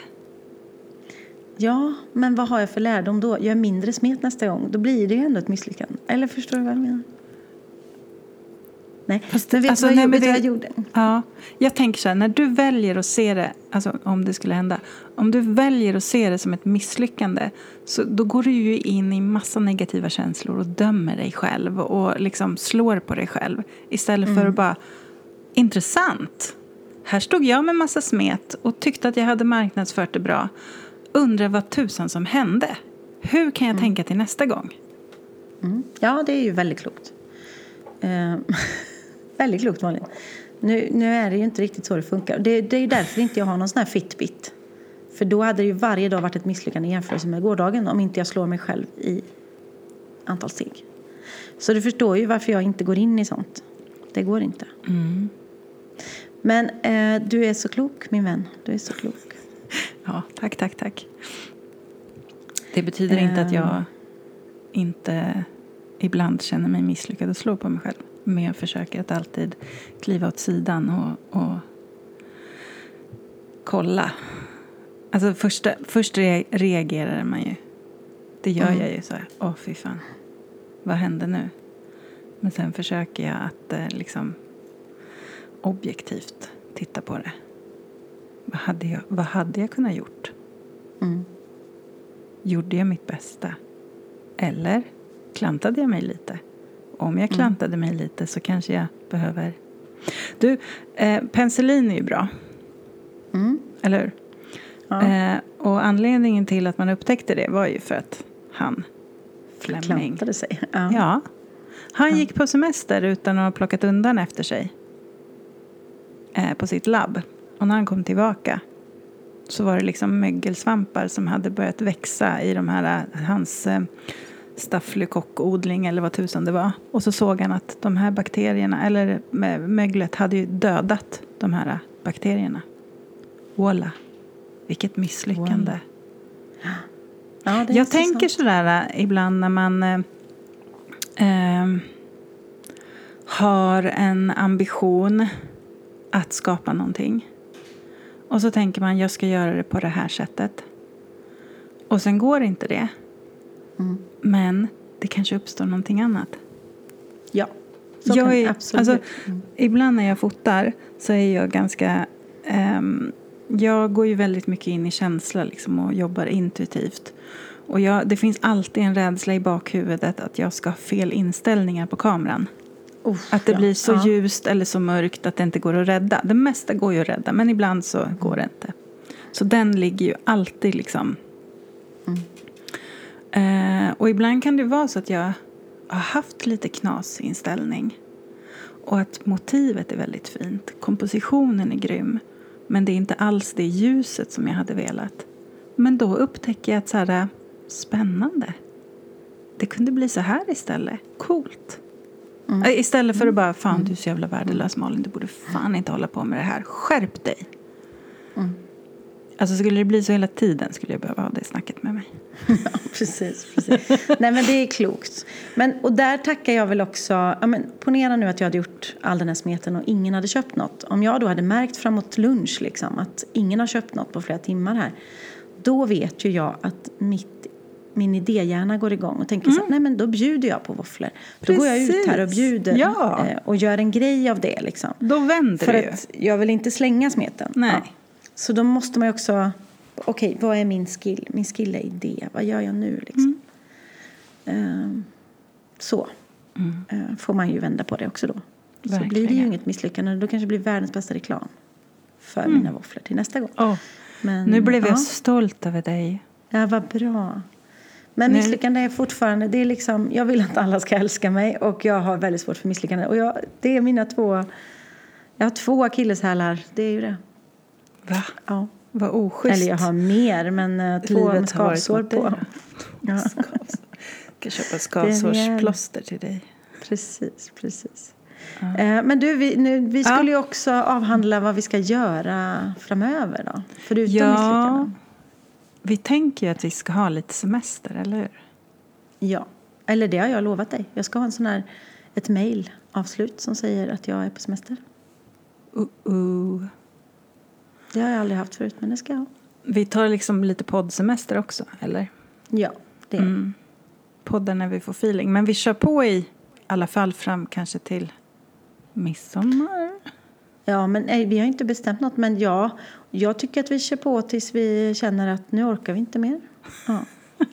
Ja, men vad har jag för lärdom då? Gör mindre smet nästa gång. Då blir det ju ändå ett misslyckande. Eller förstår du vad jag menar? Nej, Fast, men vet alltså, du vad, nej, det, jag gjorde? Ja, jag tänker så här, när du väljer att se det, alltså om det skulle hända, om du väljer att se det som ett misslyckande så då går du ju in i massa negativa känslor och dömer dig själv och liksom slår på dig själv istället mm. för att bara, intressant, här stod jag med massa smet och tyckte att jag hade marknadsfört det bra. Undrar vad tusan som hände. Hur kan jag mm. tänka till nästa gång? Mm. Ja, det är ju väldigt klokt. Uh, väldigt klokt Malin. Nu, nu är det ju inte riktigt så det funkar. Det, det är ju därför inte jag har någon sån här Fitbit. För då hade det ju varje dag varit ett misslyckande i jämförelse med gårdagen om inte jag slår mig själv i antal steg. Så du förstår ju varför jag inte går in i sånt. Det går inte. Mm. Men eh, du är så klok min vän. Du är så klok. Ja, tack, tack, tack. Det betyder inte att jag ehm. inte ibland känner mig misslyckad och slår på mig själv. Jag försöker att alltid kliva åt sidan och, och kolla. Alltså första, först reagerar man ju. Det gör mm. jag ju så här. Åh, fy fan. Vad hände nu? Men sen försöker jag att eh, liksom objektivt titta på det. Vad hade jag, vad hade jag kunnat gjort? Mm. Gjorde jag mitt bästa? Eller klantade jag mig lite? Om jag mm. klantade mig lite så kanske jag behöver... Du, eh, penicillin är ju bra. Mm. Eller hur? Ja. Eh, och anledningen till att man upptäckte det var ju för att han, Fleming... Klantade sig? Ja. ja. Han ja. gick på semester utan att ha plockat undan efter sig eh, på sitt labb. Och när han kom tillbaka så var det liksom mögelsvampar som hade börjat växa i de här, hans staffylokockodling eller vad tusan det var. Och så såg han att de här bakterierna, eller möglet, hade ju dödat de här bakterierna. Voila, vilket misslyckande. Wow. Ja, Jag tänker sådär äh, ibland när man eh, har en ambition att skapa någonting. Och så tänker man, jag ska göra det på det här sättet. Och sen går inte det. Mm. Men det kanske uppstår någonting annat. Ja, så jag kan är, absolut. Alltså, mm. Ibland när jag fotar så är jag ganska... Um, jag går ju väldigt mycket in i känsla liksom, och jobbar intuitivt. Och jag, det finns alltid en rädsla i bakhuvudet att jag ska ha fel inställningar på kameran. Oh, att det ja, blir så ja. ljust eller så mörkt att det inte går att rädda. Det mesta går ju att rädda, men ibland så går det inte. Så den ligger ju alltid liksom... Mm. Eh, och ibland kan det vara så att jag har haft lite knasinställning. Och att motivet är väldigt fint. Kompositionen är grym. Men det är inte alls det ljuset som jag hade velat. Men då upptäcker jag att så här, spännande. Det kunde bli så här istället. Coolt. Mm. Eh, istället för att bara, fan du är så jävla värdelös Malin, du borde fan inte hålla på med det här. Skärp dig. Mm. Alltså skulle det bli så hela tiden skulle jag behöva ha det snacket med mig. ja, precis. precis. Nej men det är klokt. Men, och där tackar jag väl också, ja, men, ponera nu att jag hade gjort all den här smeten och ingen hade köpt något. Om jag då hade märkt framåt lunch liksom att ingen har köpt något på flera timmar här. Då vet ju jag att mitt min idéhjärna går igång och tänker mm. så här, nej men då bjuder jag på våfflor. Då går jag ut här och bjuder ja. eh, och gör en grej av det liksom. Då vänder För du att jag vill inte slänga smeten. Nej. Ja. Så då måste man också, okej okay, vad är min skill? Min skill är idé, vad gör jag nu liksom? Mm. Eh, så. eh, får man ju vända på det också då. Så Verkligen. blir det ju inget misslyckande. Då kanske det blir världens bästa reklam för mina våfflor till nästa gång. Åh, Men, nu blev jag ja. stolt över dig. Ja, vad bra. Men Nu- misslyckande är fortfarande, det är liksom, jag vill att alla ska älska mig och jag har väldigt svårt för misslyckande. Och jag, det är mina två, jag har två akilleshälar, det är ju det. Va? Ja. Vad oschysst. Eller jag har mer, men eh, två Livet skavsår på. Ja, Jag ska köpa skavsårsplåster till dig. precis, precis. Eh, Men du, vi, nu, vi Ja. skulle ju också avhandla vad vi ska göra framöver då. Förutom Ja, misslyckanden. vi tänker ju att vi ska ha lite semester, eller hur? Ja, eller det har jag lovat dig. Jag ska ha en sån här, ett mejl avslut som säger att jag är på semester. Uh-uh. Det har jag aldrig haft förut, men det ska jag ha. Vi tar liksom lite poddsemester också, eller? Ja, det Mm. Podden när vi får feeling. Men vi kör på i alla fall fram kanske till midsommar. Ja, men nej, vi har inte bestämt något. Men ja, jag tycker att vi kör på tills vi känner att nu orkar vi inte mer. Ja.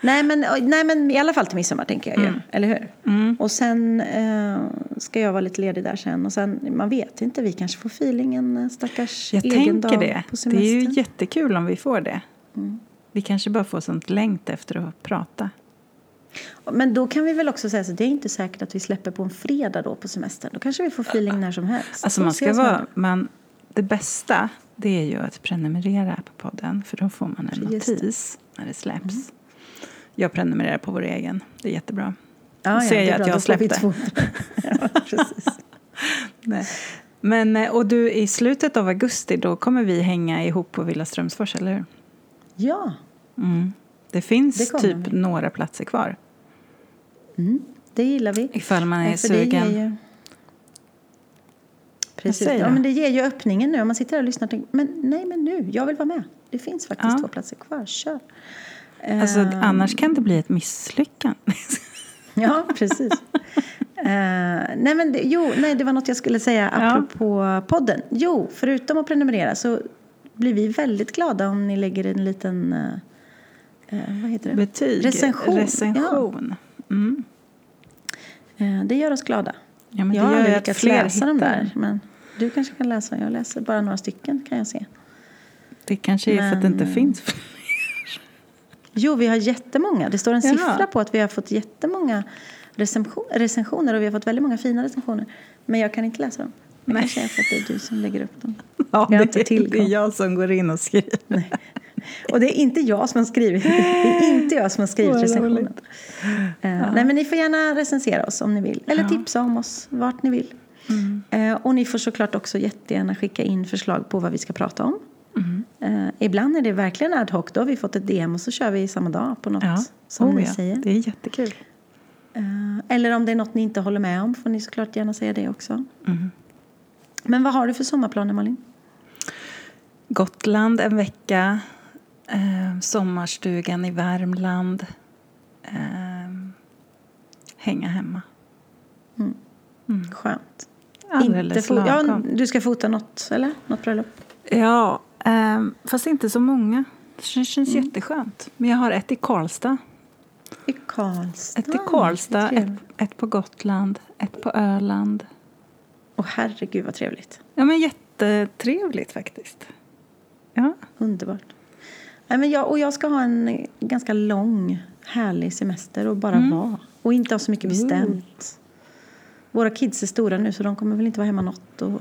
nej, men, nej, men i alla fall till midsommar tänker jag ju. Eller hur? Och sen eh, ska jag vara lite ledig där sen. Och sen, man vet inte, vi kanske får feeling en eh, stackars Jag egen tänker dag det. på Det är ju semestern. jättekul om vi får det. Vi kanske bara får sånt längt efter att prata. Men då kan vi väl också säga så det är inte säkert att vi släpper på en fredag då på semestern. Då kanske vi får feeling när som helst. Alltså man ska vara, man, det bästa det är ju att prenumerera på podden för då får man en Just det. notis när det släpps. Jag prenumererar på vår egen, det är jättebra. Ja, Då ja, ser det jag bra. att jag vi släppte. två. ja, precis. Nej. Men, eh, och du, i slutet av augusti då kommer vi hänga ihop på Villa Strömsfors, eller hur? Ja, Mm. Det finns Det typ vi. några platser kvar. mm, det gillar vi. Ifall man är det sugen. ju... Precis. Ja, men det ger ju öppningen nu. Om man sitter här och lyssnar och tänker, men nej, men nu, jag vill vara med. Det finns faktiskt Ja. två platser kvar. Kör. Alltså, Eh, annars kan det bli ett misslyckande. Ja, precis. Eh, nej, men det, jo, nej, det var något jag skulle säga Ja. apropå podden. Jo, förutom att prenumerera så blir vi väldigt glada om ni lägger en liten eh, vad heter det? Betyg. Recension. Recension. Mm. Eh, det gör oss glada. Ja, men jag har aldrig lyckats fler läsa de där. Men du kanske kan läsa. Jag läser bara några stycken kan jag se. Det kanske är för att det inte Men- finns Jo, vi har jättemånga. Det står en Jaha. siffra på att vi har fått jättemånga recension, recensioner och vi har fått väldigt många fina recensioner. Men jag kan inte läsa dem. Det Nej. kanske är för att det är du som lägger upp dem. Ja, Jag det, det är jag som går in och skriver. Nej. Och det är inte jag som har skrivit. Det är inte jag som har skrivit recensionen. Eh, Nej, men ni får gärna recensera oss om ni vill. Eller tipsa om oss vart ni vill. Mm. Eh, och ni får såklart också jättegärna skicka in förslag på vad vi ska prata om. Mm. Eh, ibland är det verkligen ad hoc. Då har vi fått ett DM och så kör vi samma dag på något Ja, som oh, ni ja. säger. Det är jättekul. Eh, eller om det är något ni inte håller med om får ni såklart gärna säga det också. Mm. Men vad har du för sommarplaner Malin? Gotland en vecka. Eh, sommarstugan i Värmland. Eh, hänga hemma. Skönt. Alldeles Inte fo- ja, lagom. du ska fota något, eller? Något bröllop? Ja, ehm, fast inte så många. Det känns, Mm. jätteskönt. Men jag har ett i Karlstad. I Karlstad. Ett i Karlstad, ett, ett på Gotland, ett på Öland. Åh herregud vad trevligt. Ja, men jättetrevligt faktiskt. Ja. Underbart. Nej, men jag, och jag ska ha en ganska lång, härlig semester och bara Mm. vara. Och inte ha så mycket bestämt. Våra kids är stora nu så de kommer väl inte vara hemma något. Och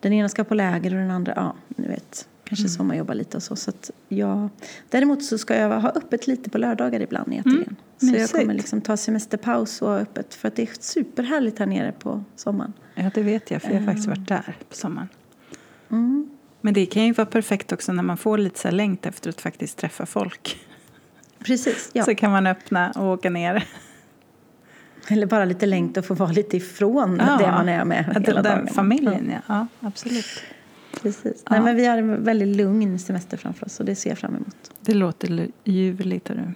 den ena ska på läger och den andra, ja, ni vet. Kanske Mm. sommarjobba lite och så. så att jag, däremot så ska jag ha öppet lite på lördagar ibland i ateljén. så jag Mm. mysigt. kommer liksom ta semesterpaus och ha öppet. För att det är superhärligt här nere på sommaren. ja, det vet jag för jag har faktiskt varit där på sommaren. Mm. Men det kan ju vara perfekt också när man får lite så längt efter att faktiskt träffa folk. Precis, ja. Så kan man öppna och åka ner. Eller bara lite längt att få vara lite ifrån Ja, det man är med hela den dagen. familjen, ja. ja. Absolut. Precis. Ja. Nej, men vi har en väldigt lugn semester framför oss och det ser jag fram emot. Det låter ljuvligt. hörru.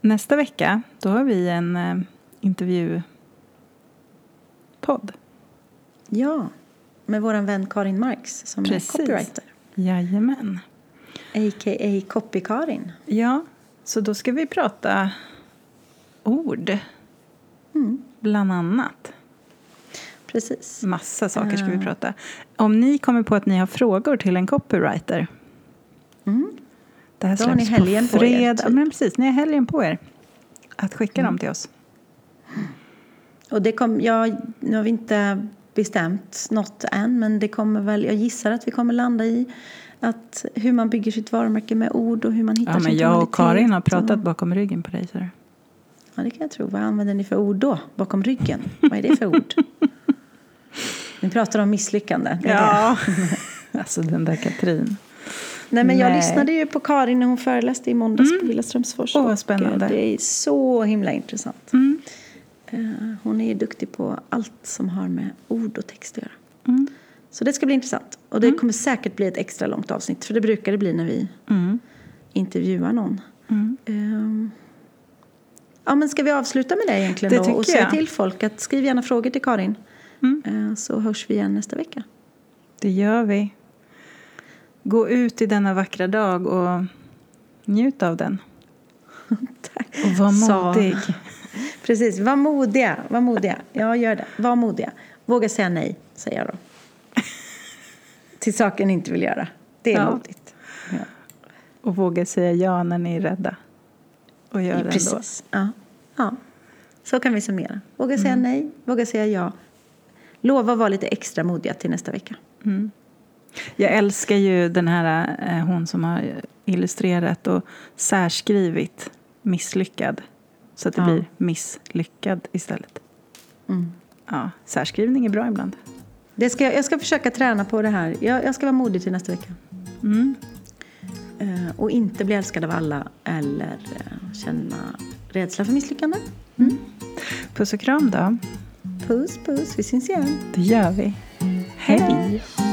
Nästa vecka då har vi en eh, intervjupodd. Ja, med vår vän Karin Marx som Precis. är copywriter. Jajamän. A.k.a. Copy-Karin. Ja, så då ska vi prata ord. Mm. bland annat. Precis. Massa saker ska vi Ja. prata. Om ni kommer på att ni har frågor till en copywriter. Mm. Det här Då har ni helgen på på er, fredag. typ. Men precis, ni har helgen på er. Att skicka Mm. dem till oss. Och det kom, ja, nu har vi inte bestämt något än, men det kommer väl, jag gissar att vi kommer landa i att hur man bygger sitt varumärke med ord och hur man hittar Ja, men jag och Karin har pratat och- bakom ryggen på dig. Så. Ja, det kan jag tro. Vad använder ni för ord då? Bakom ryggen? Vad är det för ord? Ni pratar om misslyckande. Ja, alltså den där Katrin. Nej, men jag Nej. lyssnade ju på Karin när hon föreläste i måndags på Villa Strömsfors. Och, spännande. eh, Det är så himla intressant. Mm. Eh, Hon är ju duktig på allt som har med ord och text att göra. Mm. Så det ska bli intressant. Och det kommer säkert bli ett extra långt avsnitt. För det brukar det bli när vi Mm. intervjuar någon. Mm. Ehm, Ja, men ska vi avsluta med det egentligen Det då? Och säga jag. till folk att skriv gärna frågor till Karin. Mm. Eh, Så hörs vi igen nästa vecka. Det gör vi. Gå ut i denna vackra dag och njut av den. Tack. Och var modig. Precis, var modiga. Var modiga. Ja, gör det. Var modiga. Våga säga nej, säger jag då. Till saker ni inte vill göra. Det är Ja. modigt. Ja. Och våga säga ja när ni är rädda. Och gör det ändå. Precis. Ja. ja. Så kan vi summera. Våga säga Mm. nej, våga säga ja. Lova att vara lite extra modiga till nästa vecka. Mm. Jag älskar ju den här, eh, hon som har illustrerat och särskrivit misslyckad. Så att det Ja. blir misslyckad istället. Mm. Ja, särskrivning är bra ibland. Det ska, jag- jag ska försöka träna på det här. Jag, jag ska vara modig till nästa vecka. Mm. Eh, och inte bli älskad av alla eller eh, känna rädsla för misslyckande. Mm. Puss och kram då. Puss, puss. Vi syns igen. Det gör vi. Hej! Hej.